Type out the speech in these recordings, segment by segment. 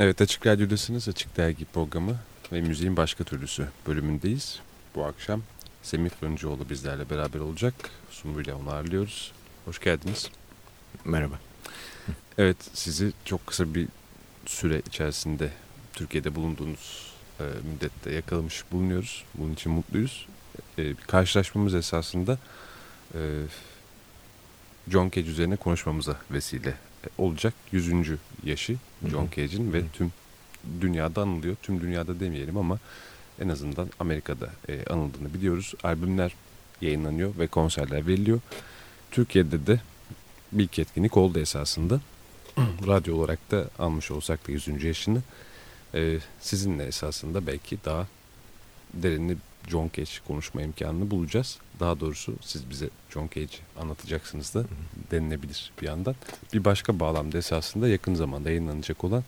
Evet Açık Radyo'dasınız. Açık Dergi programı ve müziğin başka türlüsü bölümündeyiz. Bu akşam Semih Fırıncıoğlu bizlerle beraber olacak. Sumru onu ağırlıyoruz. Hoş geldiniz. Merhaba. Evet sizi çok kısa bir süre içerisinde Türkiye'de bulunduğunuz e, müddette yakalamış bulunuyoruz. Bunun için mutluyuz. E, karşılaşmamız esasında e, John Cage üzerine konuşmamıza vesile olacak 100. yaşı John Cage'in ve tüm dünyada anılıyor. Tüm dünyada demeyelim ama en azından Amerika'da e, anıldığını biliyoruz. Albümler yayınlanıyor ve konserler veriliyor. Türkiye'de de bir etkinlik oldu esasında. Radyo olarak da almış olsak da 100. yaşını e, sizinle esasında belki daha derinli John Cage konuşma imkanını bulacağız. Daha doğrusu siz bize John Cage anlatacaksınız da denilebilir bir yandan. Bir başka bağlamda esasında yakın zamanda yayınlanacak olan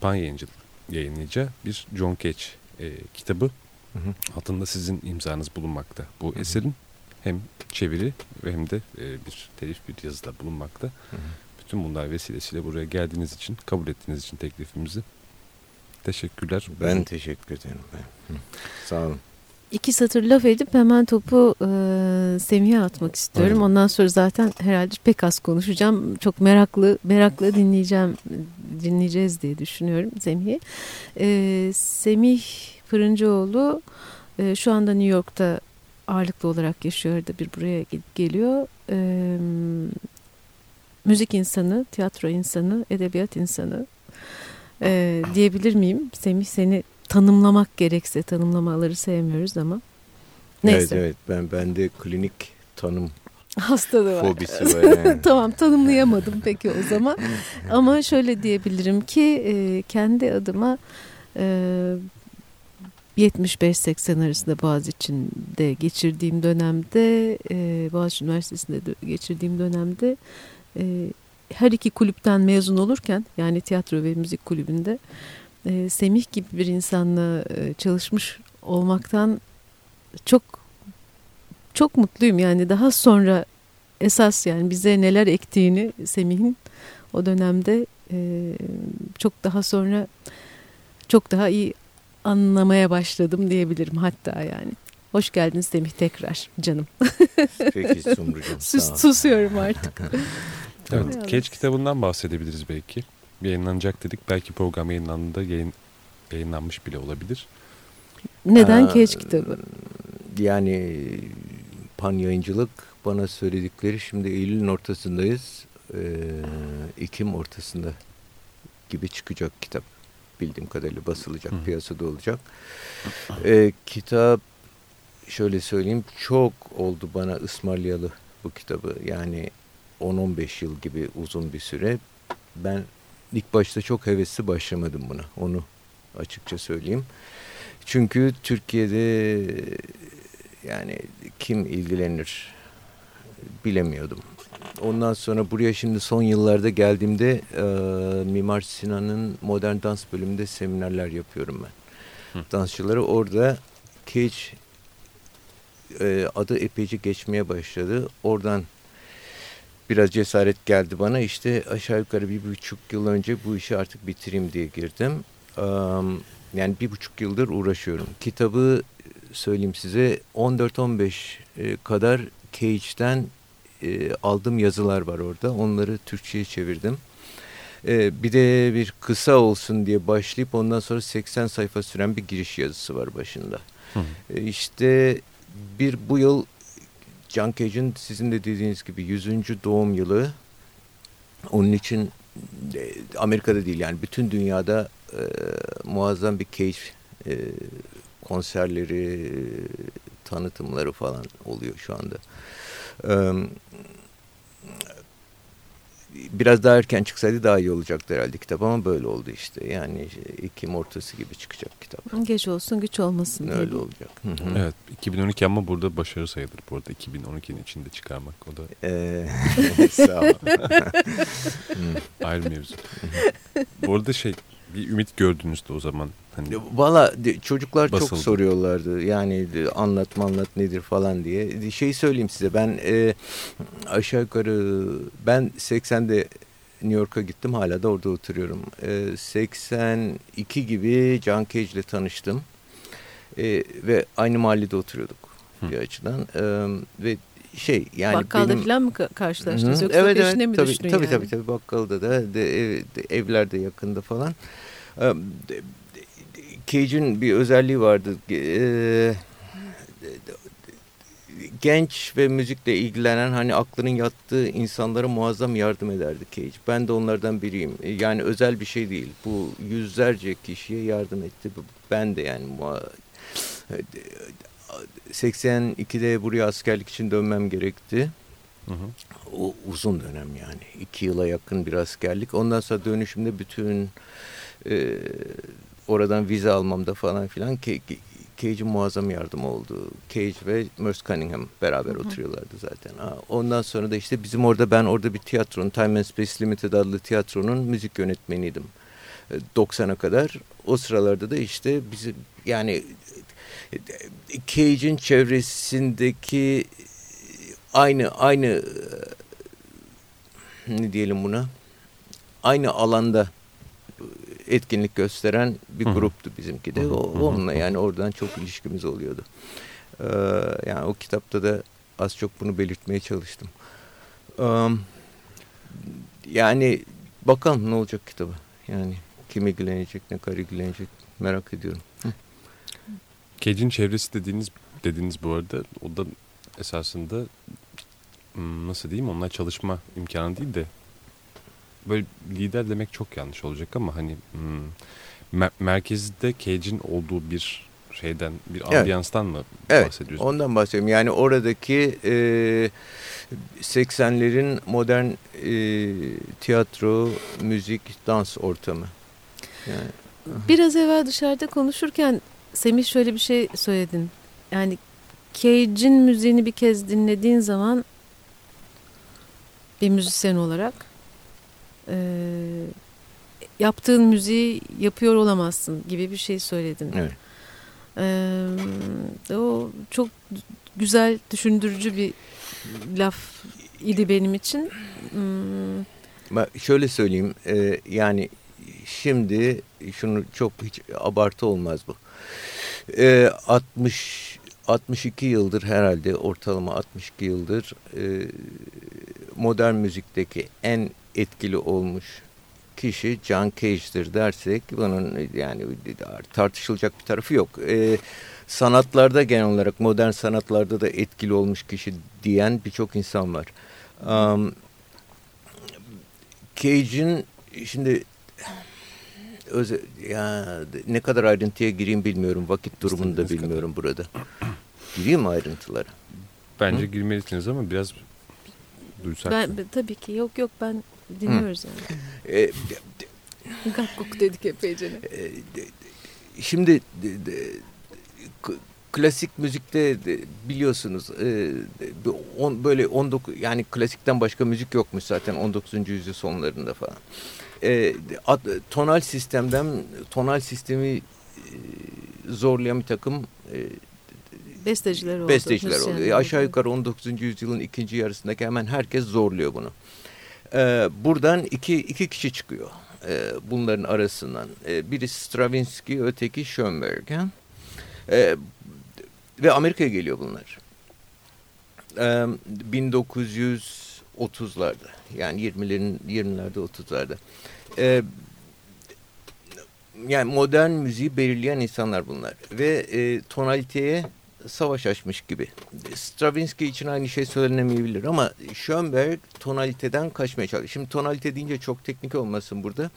Pan Yayıncılık yayınlayacağı bir John Cage e, kitabı. Hı hı. Altında sizin imzanız bulunmakta bu hı hı. eserin. Hem çeviri hem de e, bir telif bir yazıda bulunmakta. Hı hı. Bütün bunlar vesilesiyle buraya geldiğiniz için, kabul ettiğiniz için teklifimizi teşekkürler. Ben teşekkür ederim. Ben. Sağ olun iki satır laf edip hemen topu e, Semih'e atmak istiyorum. Evet. Ondan sonra zaten herhalde pek az konuşacağım. Çok meraklı meraklı dinleyeceğim dinleyeceğiz diye düşünüyorum Semih'i. E, Semih Fırıncıoğlu e, şu anda New York'ta ağırlıklı olarak yaşıyor da bir buraya geliyor. E, müzik insanı, tiyatro insanı, edebiyat insanı e, diyebilir miyim? Semih seni tanımlamak gerekse tanımlamaları sevmiyoruz ama neyse. Evet evet ben bende klinik tanım hastalığı var. Fobisi var yani. tamam tanımlayamadım peki o zaman. ama şöyle diyebilirim ki e, kendi adıma e, 75-80 arasında Boğaziçi'nde geçirdiğim dönemde e, Boğaziçi Üniversitesi'nde geçirdiğim dönemde e, her iki kulüpten mezun olurken yani tiyatro ve müzik kulübünde e, Semih gibi bir insanla e, çalışmış olmaktan çok çok mutluyum. Yani daha sonra esas yani bize neler ektiğini Semih'in o dönemde e, çok daha sonra çok daha iyi anlamaya başladım diyebilirim hatta yani. Hoş geldin Semih tekrar canım. Peki Sumrucuğum. Sus, susuyorum artık. evet, Keç kitabından bahsedebiliriz belki yayınlanacak dedik. Belki program yayınlandığında yayın, yayınlanmış bile olabilir. Neden Aa, Keç kitabı? Yani pan yayıncılık bana söyledikleri şimdi Eylül'ün ortasındayız. Ee, Ekim ortasında gibi çıkacak kitap. Bildiğim kadarıyla basılacak, Hı. piyasada olacak. Ee, kitap şöyle söyleyeyim çok oldu bana ısmarlayalı bu kitabı. Yani 10-15 yıl gibi uzun bir süre. Ben ilk başta çok hevesli başlamadım buna. Onu açıkça söyleyeyim. Çünkü Türkiye'de yani kim ilgilenir bilemiyordum. Ondan sonra buraya şimdi son yıllarda geldiğimde e, Mimar Sinan'ın modern dans bölümünde seminerler yapıyorum ben. Hı. Dansçıları orada Cage e, adı epeyce geçmeye başladı. Oradan biraz cesaret geldi bana. İşte aşağı yukarı bir buçuk yıl önce bu işi artık bitireyim diye girdim. Yani bir buçuk yıldır uğraşıyorum. Kitabı söyleyeyim size 14-15 e, kadar Cage'den e, aldığım yazılar var orada. Onları Türkçe'ye çevirdim. E, bir de bir kısa olsun diye başlayıp ondan sonra 80 sayfa süren bir giriş yazısı var başında. Hı. İşte bir bu yıl John Cage'in sizin de dediğiniz gibi 100. doğum yılı. Onun için e, Amerika'da değil yani bütün dünyada e, muazzam bir Cage e, konserleri, tanıtımları falan oluyor şu anda. E, biraz daha erken çıksaydı daha iyi olacaktı herhalde kitap ama böyle oldu işte. Yani Ekim ortası gibi çıkacak kitap. Geç olsun güç olmasın. Öyle olacak. Hı -hı. Evet 2012 ama burada başarı sayılır bu arada 2012'nin içinde çıkarmak o da. Ee, sağ ol. Ayrı mevzu. bu arada şey bir ümit gördünüz de o zaman. Hani Valla çocuklar basıldı. çok soruyorlardı. Yani anlatma anlat nedir falan diye. Şey söyleyeyim size ben e, aşağı yukarı ben 80'de New York'a gittim. Hala da orada oturuyorum. E, 82 gibi John Cage ile tanıştım. E, ve aynı mahallede oturuyorduk Hı. bir açıdan. E, ve şey yani Bakkalda benim... falan mı karşılaştınız yoksa evet, peşine evet, mi tabii, düştün tabii, yani? Tabii tabii bakkalda da de, ev, de, evlerde yakında falan. E, Cage'in bir özelliği vardı. E, genç ve müzikle ilgilenen hani aklının yattığı insanlara muazzam yardım ederdi Cage. Ben de onlardan biriyim. Yani özel bir şey değil. Bu yüzlerce kişiye yardım etti. Ben de yani 82'de buraya askerlik için dönmem gerekti. Hı hı. O uzun dönem yani. iki yıla yakın bir askerlik. Ondan sonra dönüşümde bütün e, oradan vize almamda falan filan Cage'in muazzam yardım oldu. Cage ve Merce Cunningham beraber Hı -hı. oturuyorlardı zaten. Ondan sonra da işte bizim orada ben orada bir tiyatronun Time and Space Limited adlı tiyatronun müzik yönetmeniydim. 90'a kadar. O sıralarda da işte bizim yani Cage'in çevresindeki aynı aynı ne diyelim buna aynı alanda etkinlik gösteren bir gruptu bizimki de. O, onunla yani oradan çok ilişkimiz oluyordu. Ee, yani o kitapta da az çok bunu belirtmeye çalıştım. Ee, yani bakalım ne olacak kitabı. Yani kim ilgilenecek, ne kadar ilgilenecek merak ediyorum. Cage'in çevresi dediğiniz dediğiniz bu arada o da esasında hmm, nasıl diyeyim onlar çalışma imkanı değil de böyle lider demek çok yanlış olacak ama hani hmm, mer merkezde Cage'in olduğu bir şeyden bir evet. ambiyanstan mı evet, bahsediyorsun? Ondan bahsediyorum. Yani oradaki e, 80'lerin modern e, tiyatro, müzik, dans ortamı. Yani, Biraz evvel dışarıda konuşurken Semih şöyle bir şey söyledin. Yani Cage'in müziğini bir kez dinlediğin zaman bir müzisyen olarak e, yaptığın müziği yapıyor olamazsın gibi bir şey söyledin. Evet. E, o çok güzel, düşündürücü bir laf idi benim için. Hmm. Şöyle söyleyeyim, e, yani şimdi şunu çok hiç abartı olmaz bu. E, 60 62 yıldır herhalde ortalama 62 yıldır e, modern müzikteki en etkili olmuş kişi John Cage'dir dersek bunun yani tartışılacak bir tarafı yok. E, sanatlarda genel olarak modern sanatlarda da etkili olmuş kişi diyen birçok insan var. Um, Cage'in şimdi özel, ya, ne kadar ayrıntıya gireyim bilmiyorum. Vakit durumunu da bilmiyorum kadar. burada. Gireyim mi ayrıntılara? Bence Hı? girmelisiniz ama biraz duysak. Ben, tabii ki yok yok ben dinliyoruz Hı. yani. E, Gakkuk dedik epeyce. E, şimdi de, de, klasik müzikte de, biliyorsunuz e, on, böyle 19 yani klasikten başka müzik yokmuş zaten 19. yüzyıl sonlarında falan. E, ad, tonal sistemden tonal sistemi e, zorlayan bir takım e, besteciler oldu. Besteciler oldu. E, aşağı yukarı 19. yüzyılın ikinci yarısındaki hemen herkes zorluyor bunu. E, buradan iki, iki kişi çıkıyor e, bunların arasından. E, birisi Stravinsky, öteki Schoenberg. E, ve Amerika'ya geliyor bunlar. E, 1930'larda yani 20'lerin 20'lerde 30'larda. E, yani modern müziği belirleyen insanlar bunlar ve e, tonaliteye savaş açmış gibi. Stravinsky için aynı şey söylenemeyebilir ama Schoenberg tonaliteden kaçmaya çalışıyor. Şimdi tonalite deyince çok teknik olmasın burada.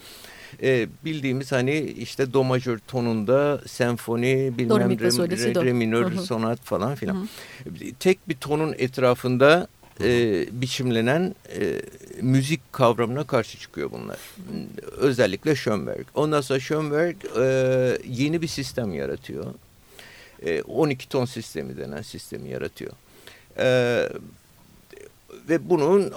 Ee, bildiğimiz hani işte do majör tonunda senfoni, bilmem re, re, re minör, sonat falan filan. Hı hı. Tek bir tonun etrafında e, biçimlenen e, müzik kavramına karşı çıkıyor bunlar. Özellikle Schoenberg. Ondan sonra Schoenberg e, yeni bir sistem yaratıyor. 12 e, ton sistemi denen sistemi yaratıyor. E, ve bunun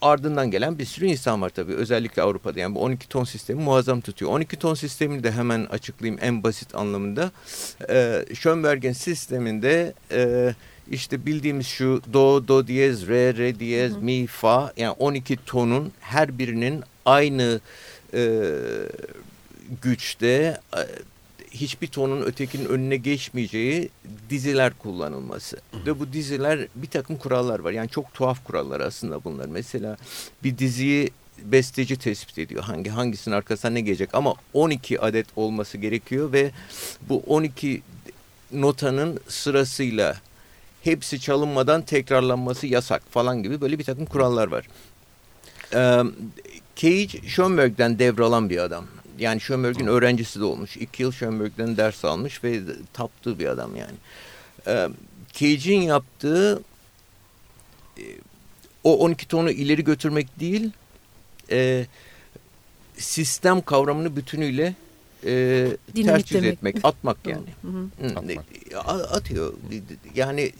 ardından gelen bir sürü insan var tabii. Özellikle Avrupa'da yani bu 12 ton sistemi muazzam tutuyor. 12 ton sistemini de hemen açıklayayım en basit anlamında. E, Schönberg'in sisteminde e, işte bildiğimiz şu do, do diyez, re, re diyez, mi, fa yani 12 tonun her birinin aynı e, güçte e, hiçbir tonun ötekinin önüne geçmeyeceği diziler kullanılması. Ve bu diziler bir takım kurallar var. Yani çok tuhaf kurallar aslında bunlar. Mesela bir diziyi besteci tespit ediyor. Hangi hangisinin arkasına ne gelecek ama 12 adet olması gerekiyor ve bu 12 notanın sırasıyla hepsi çalınmadan tekrarlanması yasak falan gibi böyle bir takım kurallar var. Ee, Cage Schönberg'den devralan bir adam. Yani Schönberg'in öğrencisi de olmuş. İki yıl Schönberg'den ders almış ve taptığı bir adam yani. Ee, Cage'in yaptığı e, o 12 tonu ileri götürmek değil, e, sistem kavramını bütünüyle e, ters yüz etmek, atmak yani. Hı hı. Atmak. Atıyor. Yani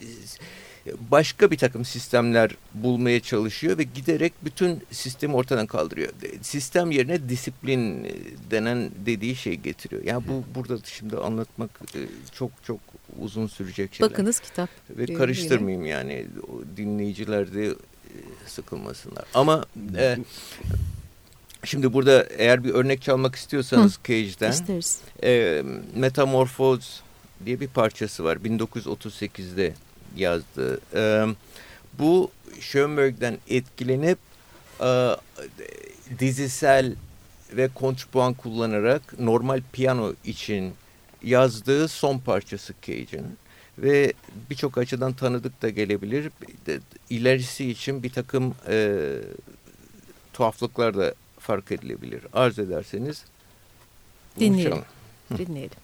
başka bir takım sistemler bulmaya çalışıyor ve giderek bütün sistemi ortadan kaldırıyor. Sistem yerine disiplin denen dediği şey getiriyor. Yani bu burada şimdi anlatmak e, çok çok uzun sürecek şeyler. Bakınız kitap. Ve karıştırmayayım yani dinleyiciler de e, sıkılmasınlar. Ama e, şimdi burada eğer bir örnek çalmak istiyorsanız Hı, Cage'den e, Metamorphoz diye bir parçası var 1938'de yazdı. E, bu Schönberg'den etkilenip e, dizisel ve kontrpuan kullanarak normal piyano için yazdığı son parçası Cage'in ve birçok açıdan tanıdık da gelebilir. İlerisi için bir takım e, tuhaflıklar da fark edilebilir. Arz ederseniz dinleyelim. Dinleyelim.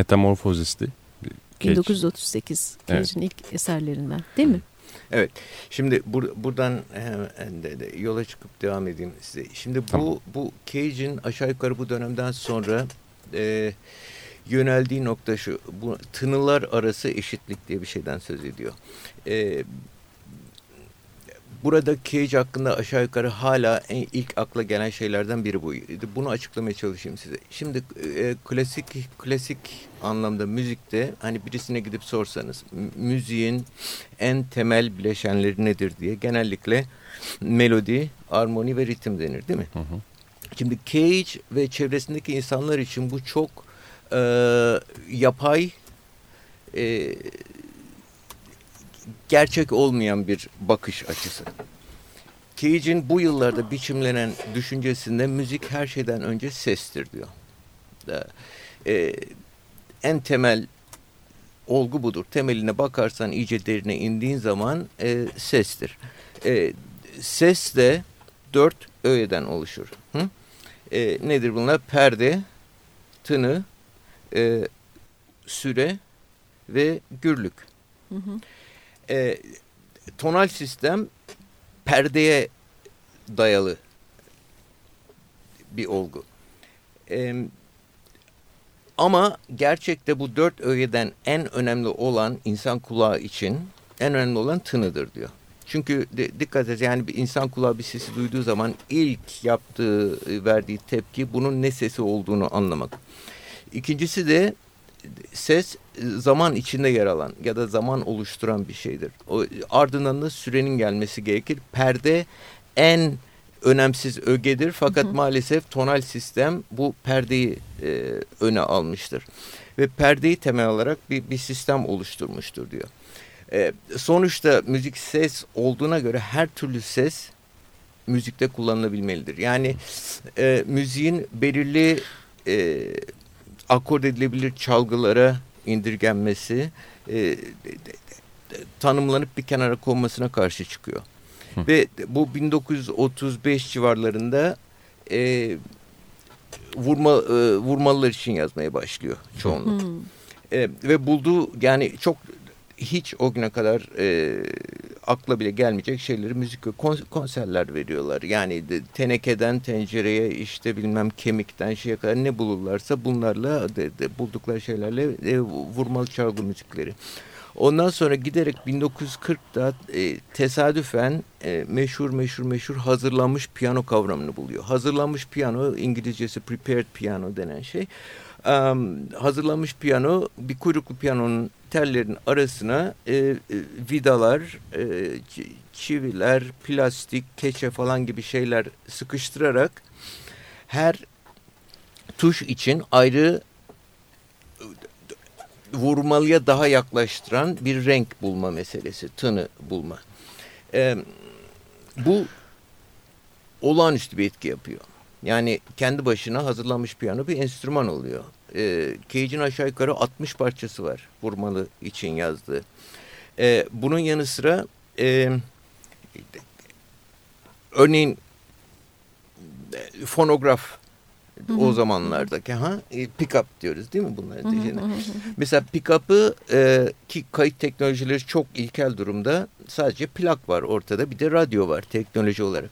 Metamorfozis'ti. 1938 Cage'in evet. ilk eserlerinden değil mi? Evet. Şimdi bur buradan e, de, de, yola çıkıp devam edeyim size. Şimdi tamam. bu bu Cage'in aşağı yukarı bu dönemden sonra e, yöneldiği nokta şu. Bu tınılar arası eşitlik diye bir şeyden söz ediyor. E, burada Cage hakkında aşağı yukarı hala en ilk akla gelen şeylerden biri bu. Bunu açıklamaya çalışayım size. Şimdi e, klasik klasik anlamda müzikte hani birisine gidip sorsanız müziğin en temel bileşenleri nedir diye genellikle melodi, armoni ve ritim denir değil mi? Hı hı. Şimdi Cage ve çevresindeki insanlar için bu çok e, yapay e, gerçek olmayan bir bakış açısı. Cage'in bu yıllarda biçimlenen düşüncesinde müzik her şeyden önce sestir diyor. Ee, en temel olgu budur. Temeline bakarsan iyice derine indiğin zaman e, sestir. E, ses de dört öğeden oluşur. Hı? E, nedir bunlar? Perde, tını, e, süre ve gürlük. Hı hı e, tonal sistem perdeye dayalı bir olgu. E, ama gerçekte bu dört öğeden en önemli olan insan kulağı için en önemli olan tınıdır diyor. Çünkü de, dikkat et yani bir insan kulağı bir sesi duyduğu zaman ilk yaptığı, verdiği tepki bunun ne sesi olduğunu anlamak. İkincisi de ses zaman içinde yer alan ya da zaman oluşturan bir şeydir. O, ardından da sürenin gelmesi gerekir. Perde en önemsiz ögedir fakat hı hı. maalesef tonal sistem bu perdeyi e, öne almıştır. Ve perdeyi temel olarak bir, bir sistem oluşturmuştur diyor. E, sonuçta müzik ses olduğuna göre her türlü ses müzikte kullanılabilmelidir. Yani e, müziğin belirli e, akord edilebilir çalgılara indirgenmesi e, tanımlanıp bir kenara konmasına karşı çıkıyor. Hı. Ve bu 1935 civarlarında e, vurma e, vurmalılar için yazmaya başlıyor çoğunluk. E, ve bulduğu yani çok hiç o güne kadar e, akla bile gelmeyecek şeyleri müzik ve konserler veriyorlar. Yani de, tenekeden tencereye işte bilmem kemikten şeye kadar ne bulurlarsa bunlarla de, de, buldukları şeylerle e, vurmalı çalgı müzikleri. Ondan sonra giderek 1940'da e, tesadüfen e, meşhur meşhur meşhur hazırlanmış piyano kavramını buluyor. Hazırlanmış piyano İngilizcesi prepared piano denen şey. Hazırlanmış piyano bir kuyruklu piyanonun tellerin arasına e, e, vidalar, e, çiviler, plastik, keçe falan gibi şeyler sıkıştırarak her tuş için ayrı vurmalıya daha yaklaştıran bir renk bulma meselesi, tını bulma. E, bu olağanüstü bir etki yapıyor. Yani kendi başına hazırlanmış piyano bir enstrüman oluyor e, Cage'in aşağı yukarı 60 parçası var vurmalı için yazdığı. E, bunun yanı sıra e, örneğin fonograf o zamanlardaki ha e, pick-up diyoruz değil mi bunları diyeceğine. Mesela pick-up'ı e, ki kayıt teknolojileri çok ilkel durumda sadece plak var ortada bir de radyo var teknoloji olarak.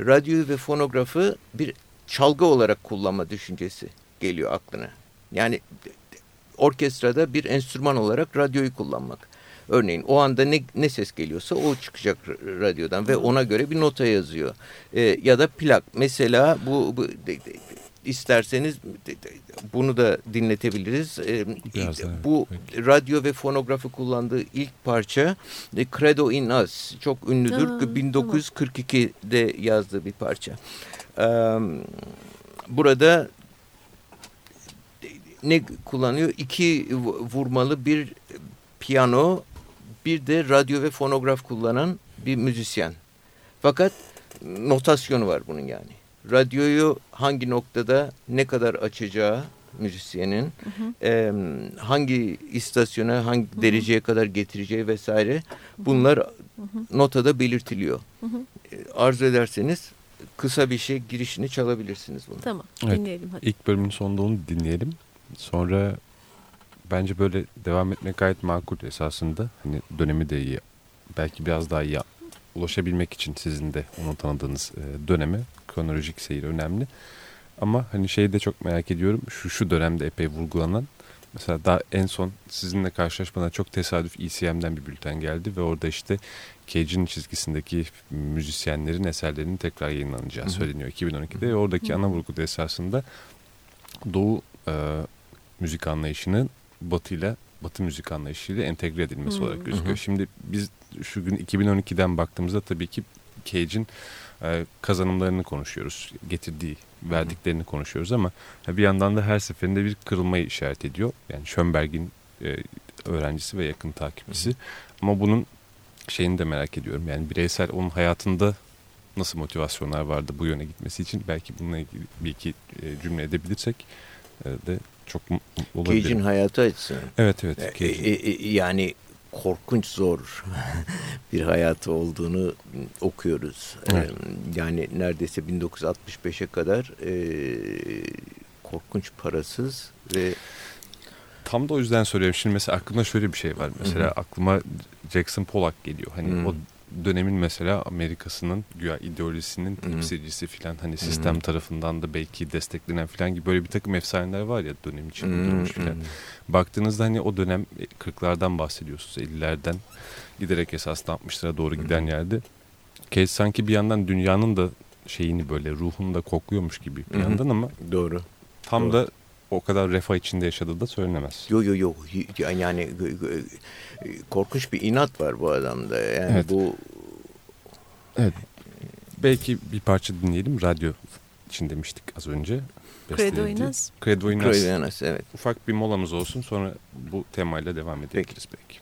Radyoyu ve fonografı bir çalgı olarak kullanma düşüncesi geliyor aklına. Yani orkestrada bir enstrüman olarak radyoyu kullanmak. Örneğin o anda ne, ne ses geliyorsa o çıkacak radyodan ve ona göre bir nota yazıyor. E, ya da plak. Mesela bu, bu de, de, isterseniz bunu da dinletebiliriz. E, Biraz bu evet. radyo ve fonografı kullandığı ilk parça e, Credo in Us. Çok ünlüdür. Aa, 1942'de tamam. yazdığı bir parça. E, burada ne kullanıyor? İki vurmalı bir piyano, bir de radyo ve fonograf kullanan bir müzisyen. Fakat notasyonu var bunun yani. Radyoyu hangi noktada ne kadar açacağı müzisyenin, hı hı. E, hangi istasyona, hangi hı hı. dereceye kadar getireceği vesaire bunlar hı hı. notada belirtiliyor. Hı hı. Arzu ederseniz kısa bir şey girişini çalabilirsiniz bunu. Tamam dinleyelim hadi. İlk bölümün sonunda onu dinleyelim. Sonra bence böyle devam etmek gayet makul esasında. Hani dönemi de iyi. Belki biraz daha iyi ulaşabilmek için sizin de onu tanıdığınız e, döneme kronolojik seyir önemli. Ama hani şeyi de çok merak ediyorum. Şu şu dönemde epey vurgulanan Mesela daha en son sizinle karşılaşmadan çok tesadüf ECM'den bir bülten geldi ve orada işte Cage'in çizgisindeki müzisyenlerin eserlerinin tekrar yayınlanacağı söyleniyor 2012'de. Ve oradaki ana vurgu da esasında Doğu e, müzik anlayışının Batı'yla Batı müzik anlayışıyla entegre edilmesi Hı. olarak gözüküyor. Hı hı. Şimdi biz şu gün 2012'den baktığımızda tabii ki Cage'in kazanımlarını konuşuyoruz. Getirdiği, verdiklerini konuşuyoruz ama bir yandan da her seferinde bir kırılmayı işaret ediyor. Yani Schönberg'in e, öğrencisi ve yakın takipçisi. Ama bunun şeyini de merak ediyorum. Yani bireysel onun hayatında nasıl motivasyonlar vardı bu yöne gitmesi için belki bununla ilgili bir iki e, cümle edebilirsek e, de çok mutlu olabilirim. Cage'in hayatı açısından. Evet evet. E, e, e, yani korkunç zor bir hayatı olduğunu okuyoruz. Evet. Yani neredeyse 1965'e kadar korkunç parasız ve Tam da o yüzden soruyorum. Şimdi mesela aklımda şöyle bir şey var. Mesela Hı hı. aklıma Jackson Pollock geliyor. Hani Hı. o dönemin mesela Amerika'sının güya ideolojisinin Hı. temsilcisi filan hani sistem Hı. tarafından da belki desteklenen filan gibi böyle bir takım efsaneler var ya dönem için uydurulmuş Hmm, filan. Baktığınızda hani o dönem 40'lardan bahsediyorsunuz 50'lerden giderek esasında 60'lara doğru giden Hı hı. yerde. Cage sanki bir yandan dünyanın da şeyini böyle ruhunu da kokluyormuş gibi bir Hı hı. yandan ama doğru. tam Doğru. da o kadar refah içinde yaşadığı da söylenemez. Yo yo yo Hi- yani e, korkunç bir inat var bu adamda. Yani Evet. bu Belki bir parça dinleyelim. Radyo için demiştik az önce. Credo. Inas. Credo Inas. Evet. Ufak bir molamız olsun sonra bu temayla devam edebiliriz belki.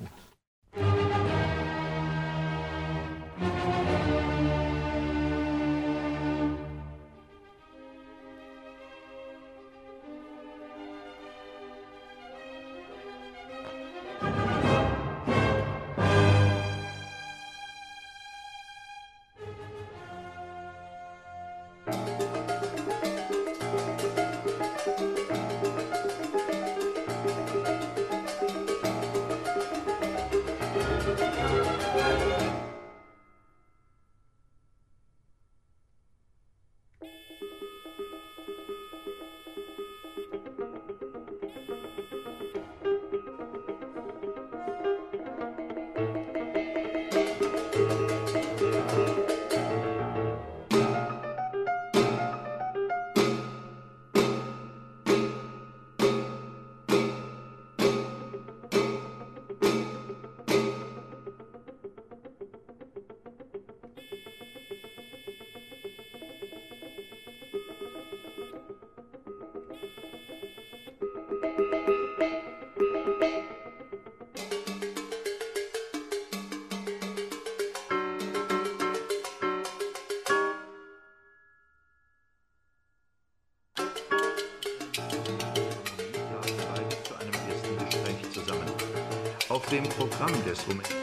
Dem Programm des Rumänen.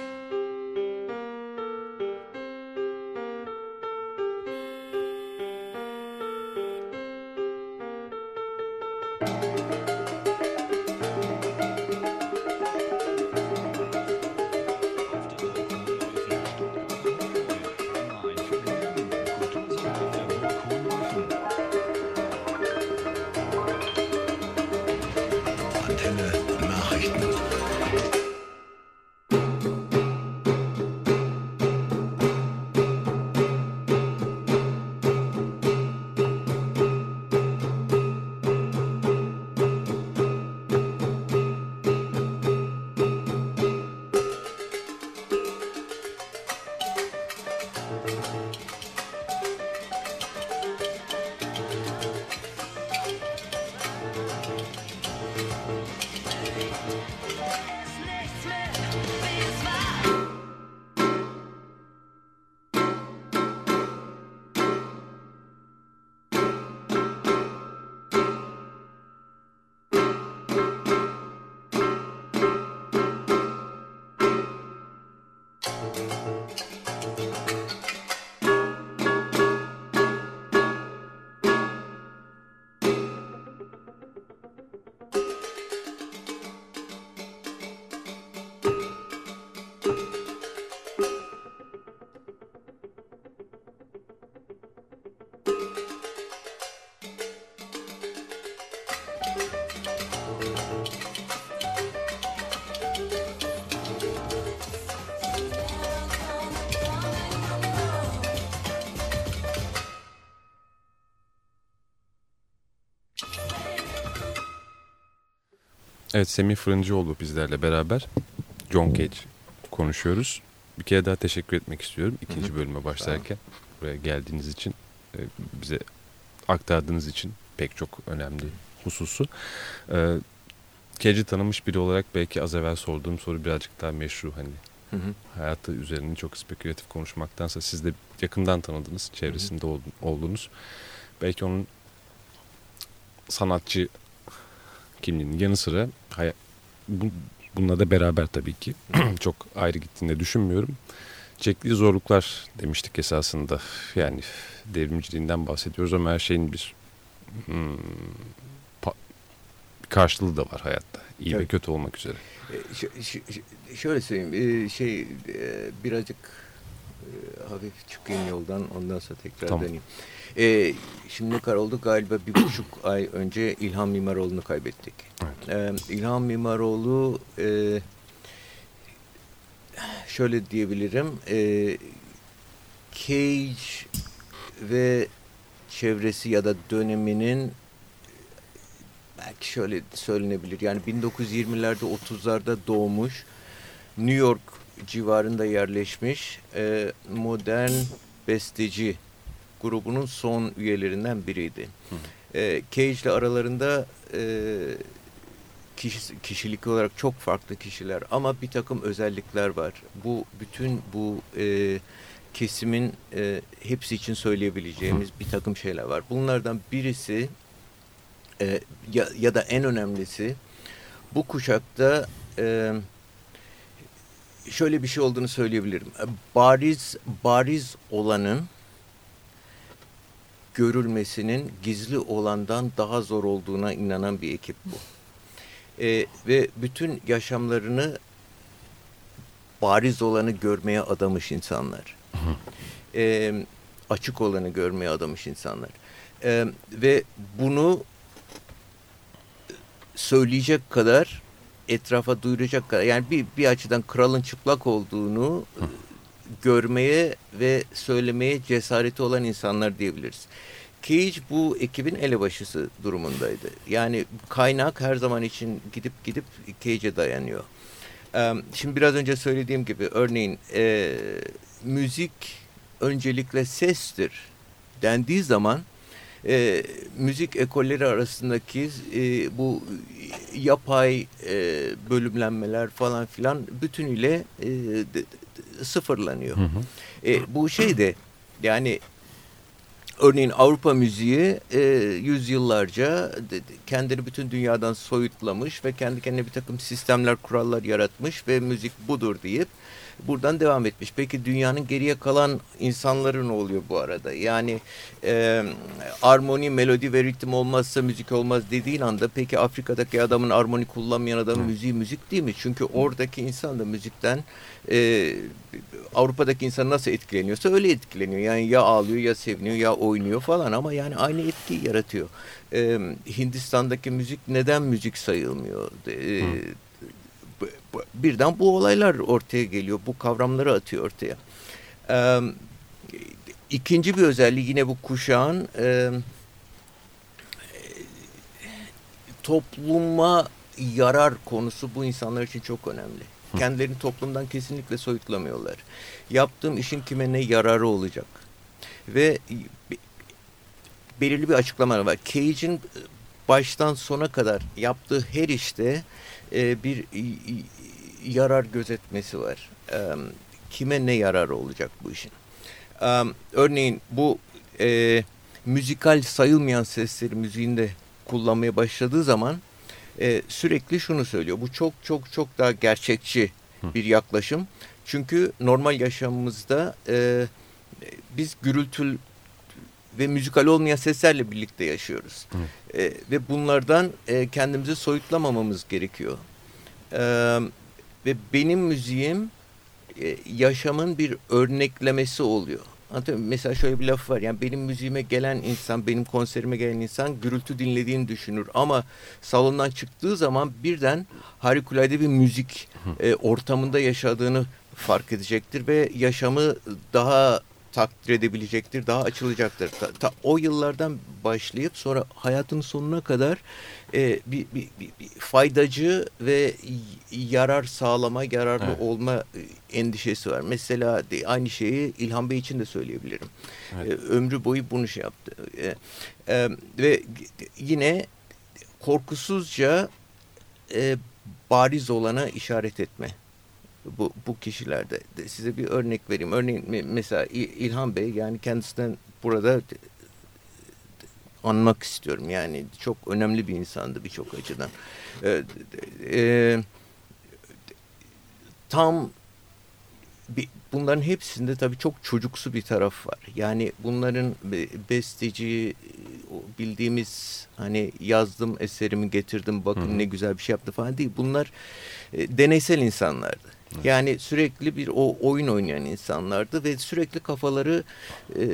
Evet Semih Fırıncıoğlu bizlerle beraber John Cage konuşuyoruz. Bir kere daha teşekkür etmek istiyorum ikinci bölüme başlarken. Buraya geldiğiniz için, e, bize aktardığınız için pek çok önemli hususu. E, Cage'i tanımış biri olarak belki az evvel sorduğum soru birazcık daha meşru hani Hı hı. hayatı üzerine çok spekülatif konuşmaktansa siz de yakından tanıdınız, çevresinde oldun- oldunuz. Belki onun sanatçı kimliğinin yanı sıra bu, bununla da beraber tabii ki çok ayrı gittiğini düşünmüyorum. Çektiği zorluklar demiştik esasında. Yani devrimciliğinden bahsediyoruz ama her şeyin bir, hmm, karşılığı da var hayatta. İyi ve Evet. kötü olmak üzere. E, ş- şöyle söyleyeyim, e, şey e, birazcık hafif çıkayım yoldan ondan sonra tekrar Tamam. döneyim. E, şimdi ne kadar oldu? Galiba bir buçuk ay önce İlhan Mimaroğlu'nu kaybettik. E, İlhan Mimaroğlu e, şöyle diyebilirim, e, Cage ve çevresi ya da döneminin belki şöyle söylenebilir. Yani 1920'lerde 30'larda doğmuş, New York civarında yerleşmiş e, modern besteci grubunun son üyelerinden biriydi. E, Cage ile aralarında e, kişi, kişilik olarak çok farklı kişiler ama bir takım özellikler var. Bu bütün bu e, kesimin e, hepsi için söyleyebileceğimiz bir takım şeyler var. Bunlardan birisi e, ya, ya da en önemlisi bu kuşakta e, şöyle bir şey olduğunu söyleyebilirim. E, Bariz bariz olanın görülmesinin gizli olandan daha zor olduğuna inanan bir ekip bu. E, ve bütün yaşamlarını bariz olanı görmeye adamış insanlar. E, açık olanı görmeye adamış insanlar. E, ve bunu söyleyecek kadar etrafa duyuracak kadar yani bir, bir açıdan kralın çıplak olduğunu görmeye ve söylemeye cesareti olan insanlar diyebiliriz. Cage bu ekibin elebaşısı durumundaydı. Yani kaynak her zaman için gidip gidip Cage'e dayanıyor. Şimdi biraz önce söylediğim gibi örneğin e, müzik öncelikle sestir dendiği zaman e, müzik ekolleri arasındaki e, bu yapay e, bölümlenmeler falan filan bütünüyle e, d- d- sıfırlanıyor. Hı hı. E, bu şey de yani örneğin Avrupa müziği e, yüzyıllarca de- de- kendini bütün dünyadan soyutlamış ve kendi kendine bir takım sistemler, kurallar yaratmış ve müzik budur deyip buradan devam etmiş. Peki dünyanın geriye kalan insanları ne oluyor bu arada? Yani e, armoni, melodi ve ritim olmazsa müzik olmaz dediğin anda peki Afrika'daki adamın armoni kullanmayan adamın müziği müzik değil mi? Çünkü oradaki insan da müzikten e, Avrupa'daki insan nasıl etkileniyorsa öyle etkileniyor. Yani ya ağlıyor ya seviniyor ya oynuyor falan ama yani aynı etkiyi yaratıyor. E, Hindistan'daki müzik neden müzik sayılmıyor? E, birden bu olaylar ortaya geliyor. Bu kavramları atıyor ortaya. E, ikinci bir özelliği yine bu kuşağın e, topluma yarar konusu bu insanlar için çok önemli. Kendilerini toplumdan kesinlikle soyutlamıyorlar. Yaptığım işin kime ne yararı olacak? Ve be- belirli bir açıklama var. Cage'in baştan sona kadar yaptığı her işte e, bir yarar gözetmesi var. E, kime ne yararı olacak bu işin? E, örneğin bu e, müzikal sayılmayan sesleri müziğinde kullanmaya başladığı zaman e, sürekli şunu söylüyor. Bu çok çok çok daha gerçekçi bir yaklaşım. Çünkü normal yaşamımızda e, biz gürültü ve müzikal olmayan seslerle birlikte yaşıyoruz. E, ve bunlardan e, kendimizi soyutlamamamız gerekiyor. E, ve benim müziğim e, yaşamın bir örneklemesi oluyor. Mesela şöyle bir laf var. Yani benim müziğime gelen insan, benim konserime gelen insan gürültü dinlediğini düşünür. Ama salondan çıktığı zaman birden harikulade bir müzik e, ortamında yaşadığını fark edecektir ve yaşamı daha takdir edebilecektir, daha açılacaktır. Ta, ta, o yıllardan başlayıp sonra hayatın sonuna kadar e, bir, bir, bir, bir faydacı ve yarar sağlama, yararlı Evet. olma e, endişesi var. Mesela aynı şeyi İlhan Bey için de söyleyebilirim. Evet. E, ömrü boyu bunu şey yaptı. E, e, ve yine korkusuzca e, bariz olana işaret etme bu, bu kişilerde. De Size bir örnek vereyim. Örneğin me- mesela İlhan Bey yani kendisinden burada anmak istiyorum. Yani çok önemli bir insandı birçok açıdan. E, e, tam bunların hepsinde tabii çok çocuksu bir taraf var. Yani bunların be- besteci bildiğimiz hani yazdım eserimi getirdim bakın hı. ne güzel bir şey yaptı falan değil. Bunlar e, deneysel insanlardı. Yani sürekli bir o oyun oynayan insanlardı ve sürekli kafaları e,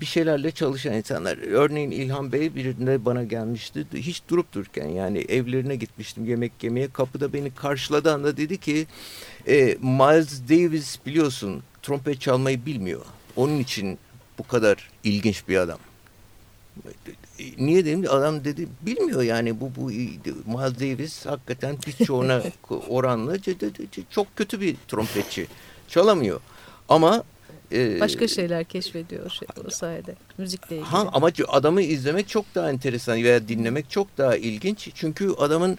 bir şeylerle çalışan insanlar. Örneğin İlhan Bey birinde bana gelmişti. Hiç durup dururken yani evlerine gitmiştim yemek yemeye. Kapıda beni karşıladı anda dedi ki e, Miles Davis biliyorsun trompet çalmayı bilmiyor. Onun için bu kadar ilginç bir adam. Niye dedim adam dedi bilmiyor yani bu bu Miles Davis hakikaten birçoğuna oranla çok kötü bir trompetçi çalamıyor ama e, Başka şeyler keşfediyor şey, o sayede müzikle ilgili. Ha, ama adamı izlemek çok daha enteresan veya dinlemek çok daha ilginç. Çünkü adamın